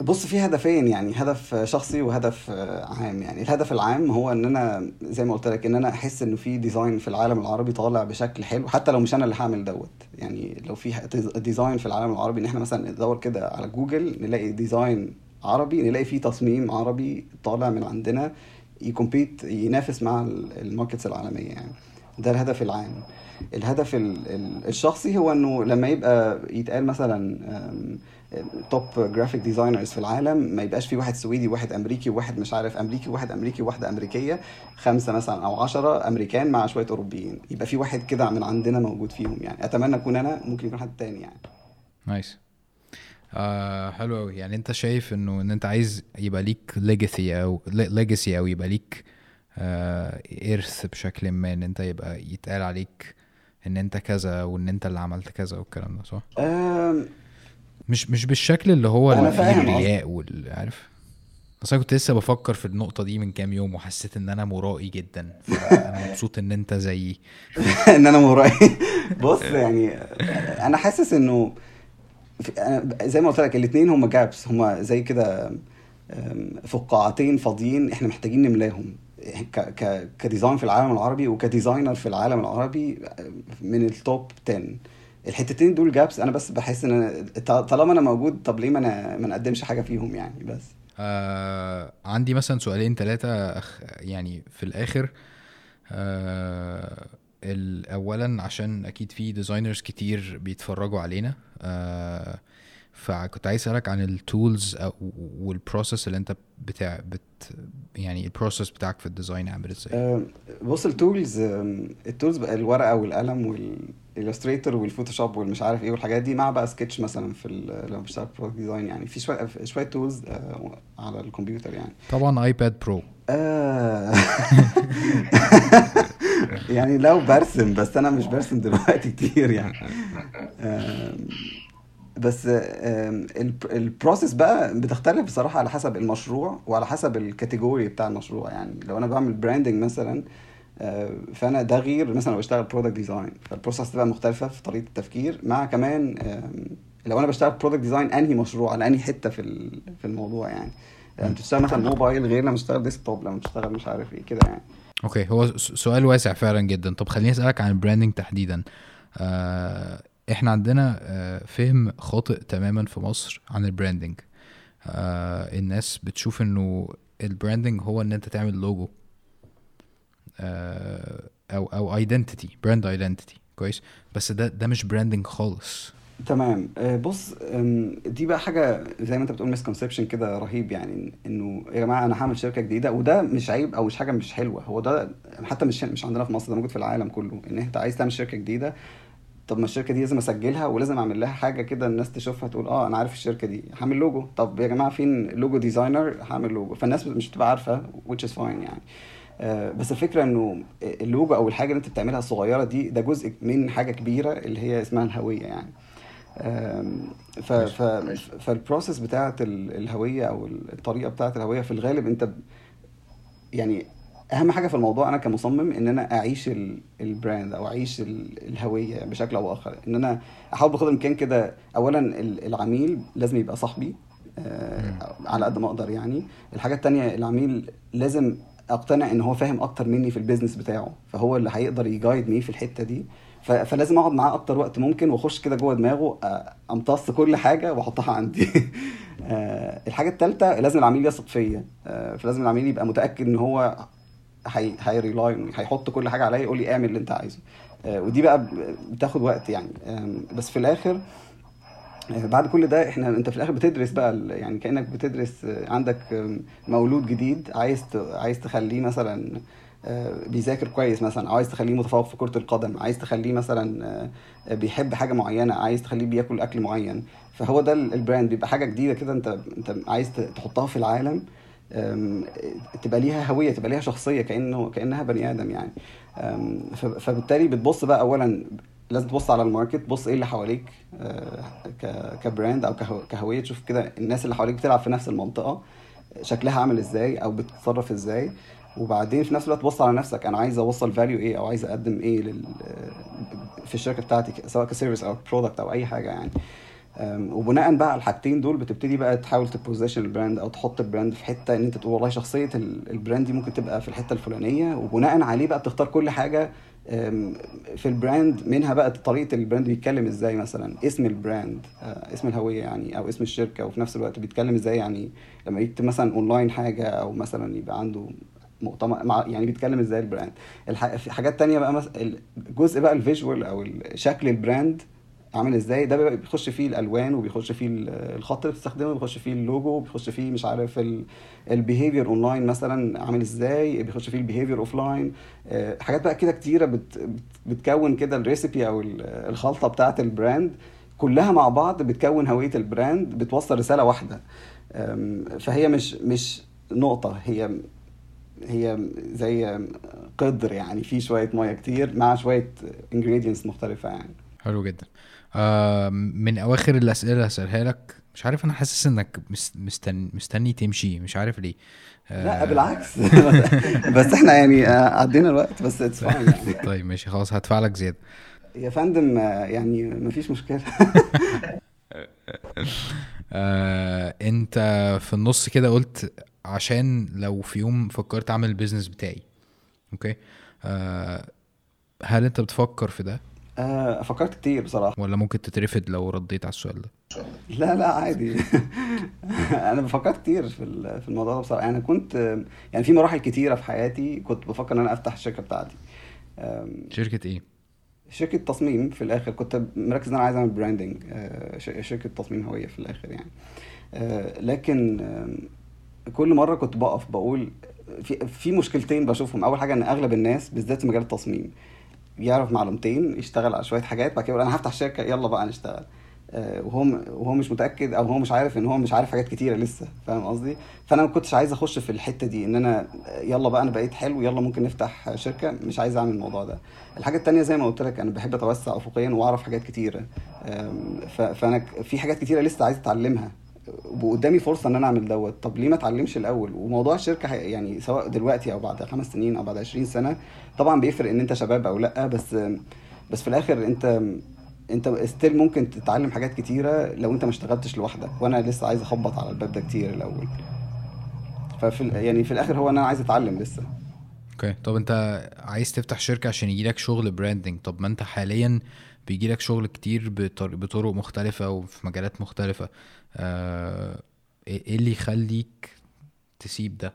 بص في هدفين يعني هدف شخصي وهدف عام يعني. الهدف العام هو إن أنا زي ما قلت لك إن أنا أحس إنه في design في العالم العربي طالع بشكل حلو حتى لو مش أنا اللي هعمل دوت. يعني لو في design في العالم العربي إن إحنا مثلا ندور كده على جوجل نلاقي design عربي نلاقي فيه تصميم عربي طالع من عندنا ي compete ينافس مع ال- ال markets العالمية يعني. ده الهدف العام. الهدف ال- ال- الشخصي هو إنه لما يبقى يتقال مثلا top graphic designers في العالم ما يبقاش في واحد سويدي وواحد أمريكي وواحد مش عارف أمريكي وواحد أمريكي وواحده أمريكية خمسة مثلا أو عشرة أمريكان مع شوية أوروبيين. يبقى في واحد كده من عندنا موجود فيهم يعني. أتمنى أكون أنا ممكن يكون حد تاني يعني. nice آه حلو قوي يعني أنت شايف إنه إن أنت عايز يبقى ليك legacy أو legacy أو يبقى ليك آه ارث بشكل ما إن أنت يبقى يتقال عليك إن أنت كذا وإن أنت اللي عملت كذا والكلام ده صح؟ أم، مش مش بالشكل اللي هو اللي فيه الرياء والعارف بس أنا كنت لسه بفكر في النقطة دي من كام يوم وحسيت إن أنا مرائي جدا. فأنا مبسوط إن أنت زيي. إن أنا مرائي. بص يعني أنا حاسس إنه زي ما قلت لك الاثنين هم جابس هم زي كده فقاعتين فاضيين إحنا محتاجين نملاهم. كديزاين في العالم العربي وكديزاينر في العالم العربي من ال top 10 الحتتين دول gaps أنا بس بحس إن أنا طالما أنا موجود طب ليه ما أنا ما نقدمش حاجة فيهم يعني؟ بس. آه عندي مثلا سؤالين ثلاثة أخ يعني في الآخر. آه أولا عشان أكيد في designers كتير بيتفرجوا علينا. آه فكنت عايز أسألك عن ال tools وال process اللي أنت بتاع بت يعني ال process بتاعك في ال design عامل إزاي؟ أم، بص ال tools ال tools بقى الورقة والقلم وال Illustrator وال Photoshop والمش عارف إيه والحاجات دي مع بقى سكتش مثلا في لما بشتغل product design يعني. في شوية شوية tools على الكمبيوتر يعني. طبعا iPad Pro آه. يعني لو برسم بس أنا مش برسم دلوقتي كتير يعني. بس ال process بقى بتختلف بصراحة على حسب المشروع وعلى حسب ال category بتاع المشروع يعني. لو أنا بعمل branding مثلا آه، فأنا ده غير مثلا لو بشتغل product design فال process تبقى مختلفة في طريقة التفكير مع كمان لو أنا بشتغل product design أنهي مشروع على أنهي حتة في في الموضوع يعني. لما بتشتغل مثلا موبايل غير لما تشتغل desktop لما تشتغل مش عارف إيه كده يعني. okay هو سؤال واسع فعلا جدا. طب خليني أسألك عن ال branding تحديدا. آه إحنا عندنا آه فهم خاطئ تماما في مصر عن ال branding آه الناس بتشوف إنه ال branding هو إن أنت تعمل لوجو آه أو أو identity brand identity كويس؟ بس ده ده مش branding خالص. تمام. آه، بص دي بقى حاجة زي ما انت بتقول misconception كده رهيب يعني انه يا جماعة أنا هعمل شركة جديدة وده مش عيب أو مش حاجة مش حلوة. هو ده حتى مش مش عندنا في مصر ده موجود في العالم كله إن أنت عايز تعمل شركة جديدة طب ما الشركة دي لازم أسجلها ولازم أعمل لها حاجة كده الناس تشوفها تقول آه أنا عارف الشركة دي هعمل لوجو طب يا جماعة فين logo designer هعمل لوجو فالناس مش بتبقى عارفة which is fine يعني. آه، بس الفكرة إنه اللوجو أو الحاجة اللي أنت بتعملها الصغيرة دي ده جزء من حاجة كبيرة اللي هي اسمها الهوية يعني. ف ف فال process بتاعت ال- الهوية أو الطريقة بتاعت الهوية في الغالب أنت يعني أهم حاجة في الموضوع أنا كمصمم إن أنا أعيش ال- ال brand أو أعيش ال- الهوية بشكل أو بآخر. إن أنا أحاول بقدر الإمكان كده اولا ال- العميل لازم يبقى صاحبي آه، على قد ما أقدر يعني. الحاجة التانية العميل لازم أقتنع إن هو فاهم أكتر مني في ال business بتاعه فهو اللي هيقدر ي guide me في الحتة دي. فلازم اقعد معاه أكتر وقت ممكن واخش كده جوه دماغه آه، امتص كل حاجة واحطها عندي. آه، الحاجة الثالثه لازم العميل يثق فيا. آه، فلازم العميل يبقى متأكد ان هو هي هي rely هيحط كل حاجة عليا يقول لي اعمل اللي انت عايزه. ودي بقى بتاخد وقت يعني. بس في الآخر بعد كل ده إحنا انت في الآخر بتدرس بقى يعني كأنك بتدرس عندك مولود جديد عايز عايز تخليه مثلا بيذاكر كويس مثلا أو عايز تخليه متفوق في كرة القدم عايز تخليه مثلا آه، بيحب حاجة معينة عايز تخليه بياكل أكل معين. فهو ده ال- البراند بيبقى حاجة جديدة كده أنت أنت عايز تحطها في العالم تبقى ليها هوية تبقى ليها شخصية كأنه كأنها بني آدم يعني. فبالتالي بتبص بقى أولا لازم تبص على ال market تبص إيه اللي حواليك آه، ك brand أو كهو- كهوية تشوف كده الناس اللي حواليك بتلعب في نفس المنطقة شكلها عامل إزاي أو بتتصرف إزاي. وبعدين في نفس الوقت تبص على نفسك أنا عايز أوصل value إيه أو عايز أقدم إيه لل في الشركة بتاعتي سواء ك service أو product أو أي حاجة يعني. وبناء بقى على الحاجتين دول بتبتدي بقى تحاول ت position ال brand أو تحط ال brand في حتة إن أنت تقول والله شخصية ال- ال brand دي ممكن تبقى في الحتة الفلانية. وبناء عليه بقى بتختار كل حاجة في ال brand منها بقى طريقة ال brand بيتكلم إزاي مثلا اسم ال brand آه، اسم الهوية يعني أو اسم الشركة. وفي نفس الوقت بيتكلم إزاي يعني لما يكتب مثلا اونلاين حاجة أو مثلا يبقى عنده مؤتمر مع يعني بيتكلم إزاي ال brand. الح... في حاجات تانية بقى مثلا الجزء بقى ال visual أو شكل ال brand عامل إزاي ده بيخش فيه الألوان وبيخش فيه ال- الخط اللي بتستخدمه بيخش فيه اللوجو وبيخش فيه مش عارف ال behavior online مثلا عامل إزاي بيخش فيه ال behavior offline حاجات بقى كده كتيرة بت... بت- بتكون كده ال recipe أو ال- الخلطة بتاعة ال brand. كلها مع بعض بتكون هوية ال brand بتوصل رسالة واحدة. فهي مش مش نقطة هي هي زي قدر يعني فيه شوية ميه كتير مع شوية ingredients مختلفة يعني. حلو جدا. آه من أواخر الأسئلة هسألها لك مش عارف أنا حاسس إنك مس- مستني مستني تمشي مش عارف ليه. لا بالعكس. بس إحنا يعني آه، عدينا الوقت بس it's يعني. طيب ماشي خلاص هدفع لك زيادة. يا فندم آه، يعني مفيش مشكلة. آه أنت في النص كده قلت عشان لو في يوم فكرت أعمل ال business بتاعي. okay؟ آه هل أنت بتفكر في ده؟ آه، فكرت كتير بصراحة. ولا ممكن تترفض لو رديت على السؤال ده؟ لا لا عادي. أنا فكرت كتير في في الموضوع ده بصراحة. أنا كنت آه، يعني في مراحل كتيرة في حياتي كنت بفكر إن أنا أفتح الشركة بتاعتي. شركة إيه؟ شركة تصميم في الآخر. كنت مركز إن أنا عايز أعمل براندنج شركة تصميم هوية في الآخر يعني. آه، لكن كل مرة كنت بقف بقول في في مشكلتين بشوفهم. أول حاجة إن أغلب الناس بالذات في مجال التصميم يعرف معلومتين يشتغل على شوية حاجات بعد كده يقول أنا هفتح شركة يلا بقى نشتغل. آه، وهو وهو مش متأكد أو هو مش عارف إن هو مش عارف حاجات كتيرة لسه فاهم قصدي؟ فأنا ما كنتش عايز أخش في الحتة دي أنا آه، يلا بقى أنا بقيت حلو يلا ممكن نفتح شركة مش عايز أعمل الموضوع ده. الحاجة التانية زي ما قلت لك أنا بحب أتوسع أفقيا وأعرف حاجات كتيرة. أم، ف- فأنا ك- في حاجات كتيرة لسه عايز أتعلمها. وقدامي فرصة إن أنا أعمل دوت. طب ليه ما أتعلمش الأول؟ وموضوع الشركة هي- يعني سواء دلوقتي أو بعد خمس سنين أو بعد عشرين سنة طبعا بيفرق إن أنت شباب أو لأ بس بس في الآخر أنت أنت still ممكن تتعلم حاجات كتيرة لو أنت ما اشتغلتش لوحدك. وأنا لسه عايز أخبط على الباب ده كتير الأول. ففي يعني في الآخر هو إن أنا عايز أتعلم لسه. okay. طب أنت عايز تفتح شركة عشان يجيلك شغل branding طب ما أنت حاليا بيجيلك شغل كتير بطر- بطرق مختلفة وفي مجالات مختلفة. آه، إيه إيه اللي يخليك تسيب ده؟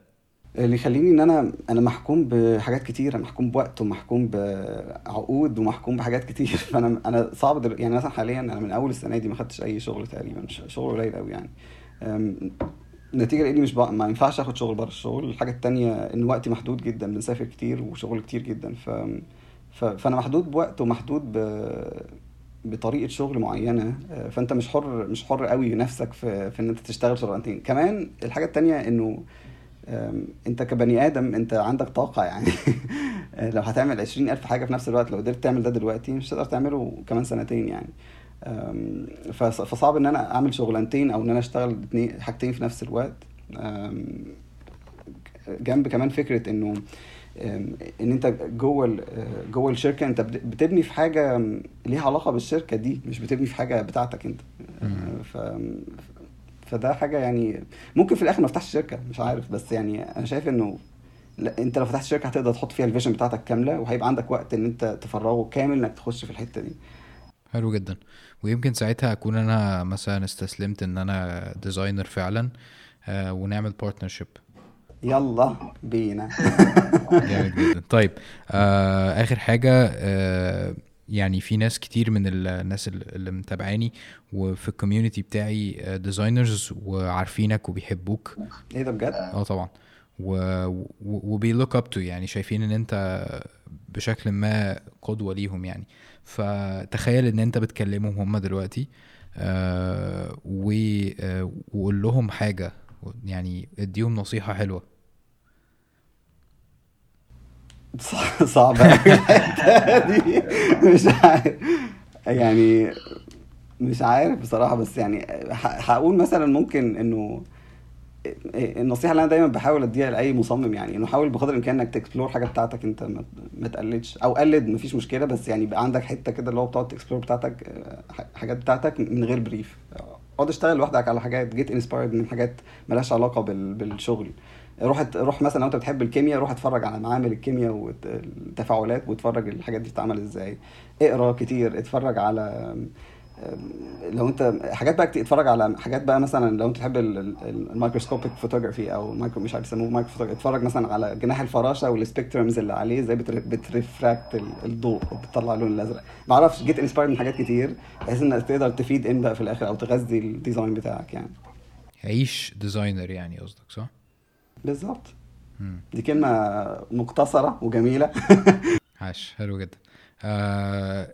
اللي يخليني إن أنا أنا محكوم بحاجات كتيره محكوم بوقت ومحكوم بعقود ومحكوم بحاجات كتير. فانا أنا صعب دل... يعني مثلا حاليا أنا من أول السنة دي ما خدتش أي شغل تقريبا شغل قليل قوي يعني. أم، نتيجة لإني مش بق... ما ينفعش آخد شغل بره الشغل. الحاجة التانية إن وقتي محدود جدا بنسافر كتير وشغل كتير جدا. ف... ف... فأنا محدود بوقت ومحدود ب... بطريقة شغل معينة أه، فأنت مش حر مش حر قوي نفسك في في إن أنت تشتغل شغلانتين. كمان الحاجة التانية إنه أنت كبني آدم أنت عندك طاقة يعني. لو هتعمل عشرين ألف حاجة في نفس الوقت لو قدرت تعمل ده دلوقتي مش هتقدر تعمله كمان سنتين يعني. فصعب إن أنا أعمل شغلانتين أو إن أنا أشتغل حاجتين في نفس الوقت. جنب كمان فكرة إنه إن أنت جوه جوه الشركة أنت بت- بتبني في حاجة ليها علاقة بالشركة دي مش بتبني في حاجة بتاعتك أنت. ف فده حاجة يعني ممكن في الآخر ما افتحش شركة مش عارف. بس يعني أنا شايف إنه لا أنت لو فتحت شركة هتقدر تحط فيها الفيجن بتاعتك كاملة وهيبقى عندك وقت إن أنت تفرغه كامل إنك تخش في الحتة دي. حلو جدا. ويمكن ساعتها أكون أنا مثلا استسلمت إن أنا designer فعلا آه ونعمل partnership يلا بينا. جامد جدا. طيب آه آخر حاجة آه يعني في ناس كتير من ال- الناس اللي متابعاني وفي ال community بتاعي designers وعارفينك وبيحبوك. إيه ده بجد؟ آه طبعا. و وبي look up to يعني شايفين إن أنت بشكل ما قدوة ليهم يعني. فتخيل إن أنت بتكلمهم هم دلوقتي آه آه وقول لهم حاجة يعني اديهم نصيحة حلوة. صعبة دي. مش عارف. يعني مش عارف بصراحة بس يعني هقول مثلا ممكن إنه النصيحة اللي أنا دايما بحاول أديها لأي مصمم يعني إنه حاول بقدر الإمكان إنك تكسبلور حاجة بتاعتك أنت ما تقلدش. أو قلد مفيش مشكلة بس يعني يبقى عندك حتة كده اللي هو بتقعد ت explore بتاعتك آه، حاجات بتاعتك من غير brief اقعد اشتغل لوحدك على حاجات get inspired من حاجات ملهاش علاقة بال- بالشغل. روح روح مثلا لو انت بتحب الكيمياء روح اتفرج على معامل الكيمياء والتفاعلات واتفرج الحاجات دي بتتعمل إزاي. اقرأ كتير اتفرج على لو انت حاجات بقى اتفرج على حاجات بقى مثلا لو انت تحب ال microscopic photography أو مايكرو مش عارف يسموه مايكرو اتفرج مثلا على جناح الفراشة وال spectrums اللي عليه إزاي بتر- بت refract ال- الضوء وبتطلع اللون الأزرق. ما أعرفش get inspired من حاجات كتير بحيث إنك تقدر تفيد إن بقى في الآخر أو تغذي ال design بتاعك يعني. عيش designer يعني قصدك صح؟ بالظبط. دي كلمة مختصره وجميلة. عاش حلو جدا. آه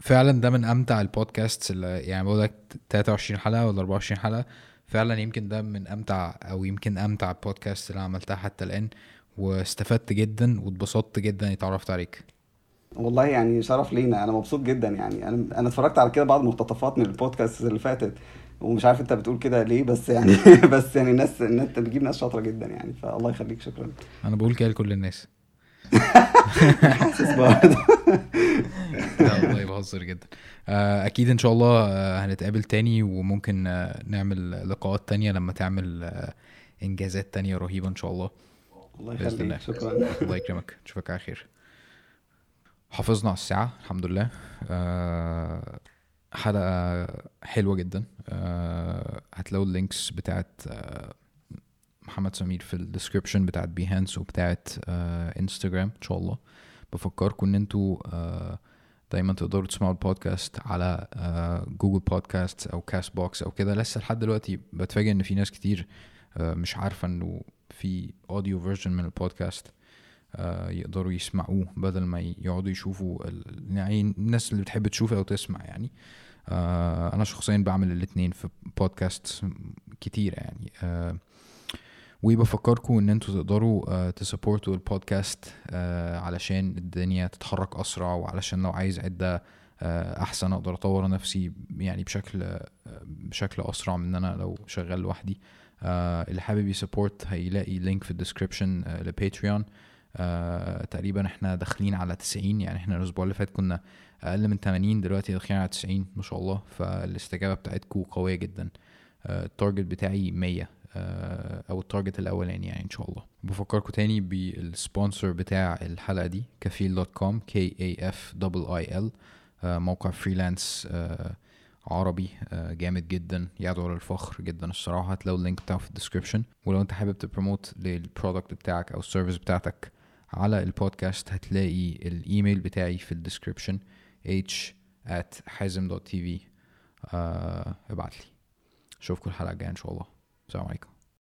فعلا ده من أمتع البودكاست اللي يعني بقول لك 23 حلقة ولا 24 حلقة. فعلا يمكن ده من أمتع أو يمكن أمتع البودكاست اللي عملتها حتى الآن. واستفدت جدا واتبسطت جدا إني اتعرفت عليك. والله يعني شرف لينا. أنا مبسوط جدا يعني. أنا أنا اتفرجت على كده بعض مقتطفات من البودكاست اللي فاتت. ومش عارف انت بتقول كده ليه بس يعني بس يعني الناس ان انت بتجيب ناس شاطرة جدا يعني فالله يخليك شكرا. أنا بقول كده لكل الناس. حاسس برضه. لا والله بهزر جدا. آه، أكيد إن شاء الله آه، هنتقابل تاني وممكن آه، نعمل لقاءات تانية لما تعمل إنجازات تانية رهيبة إن شاء الله. الله الله. يخليك شكرا. الله يكرمك. نشوفك على خير. حافظنا على الساعة الحمد لله. حلقة حلوة جدا. آه، هتلاقوا ال links بتاعت آه، محمد سمير في ال description بتاعت بيهانس وبتاعت آه، انستجرام إن شاء الله. بفكركم إن أنتوا آه، دايما تقدروا تسمعوا البودكاست على آه، جوجل بودكاست أو كاست بوكس أو كده. لسه لحد دلوقتي بتفاجئ إن في ناس كتير آه، مش عارفة إنه في audio version من البودكاست. يقدروا يسمعوه بدل ما يقعدوا يشوفوا يعني الناس اللي بتحب تشوف أو تسمع يعني. آه، أنا شخصيا بعمل الاتنين في بودكاست كتير يعني. آه، وبفكركم إن أنتوا تقدروا ت support وا ال podcast آه، علشان الدنيا تتحرك أسرع وعلشان لو عايز عدة آه، أحسن أقدر أطور نفسي يعني بشكل آه، بشكل أسرع من إن أنا لو شغال لوحدي. آه، اللي حابب ي support هيلاقي link في ال description لباتريون آه، تقريبا إحنا داخلين على 90 يعني إحنا الأسبوع اللي فات كنا أقل من 80 دلوقتي داخلين على 90 ما شاء الله فالاستجابة بتاعتكم قوية جدا. آه، ال target بتاعي 100 آه، أو ال target الأولاني يعني إن شاء الله. بفكركم تاني بال sponsor بتاع الحلقة دي كفيل dot com k a f double e l موقع freelance عربي جامد جدا يدعو للفخر جدا الصراحة. هتلاقوا ال link بتاعه في ال description ولو أنت حابب ت promote لل product بتاعك أو ال service بتاعتك على البودكاست هتلاقي الإيميل بتاعي في ال description h at حازم dot tv ابعت لي أشوفكم الحلقة الجاية إن شاء الله. السلام عليكم.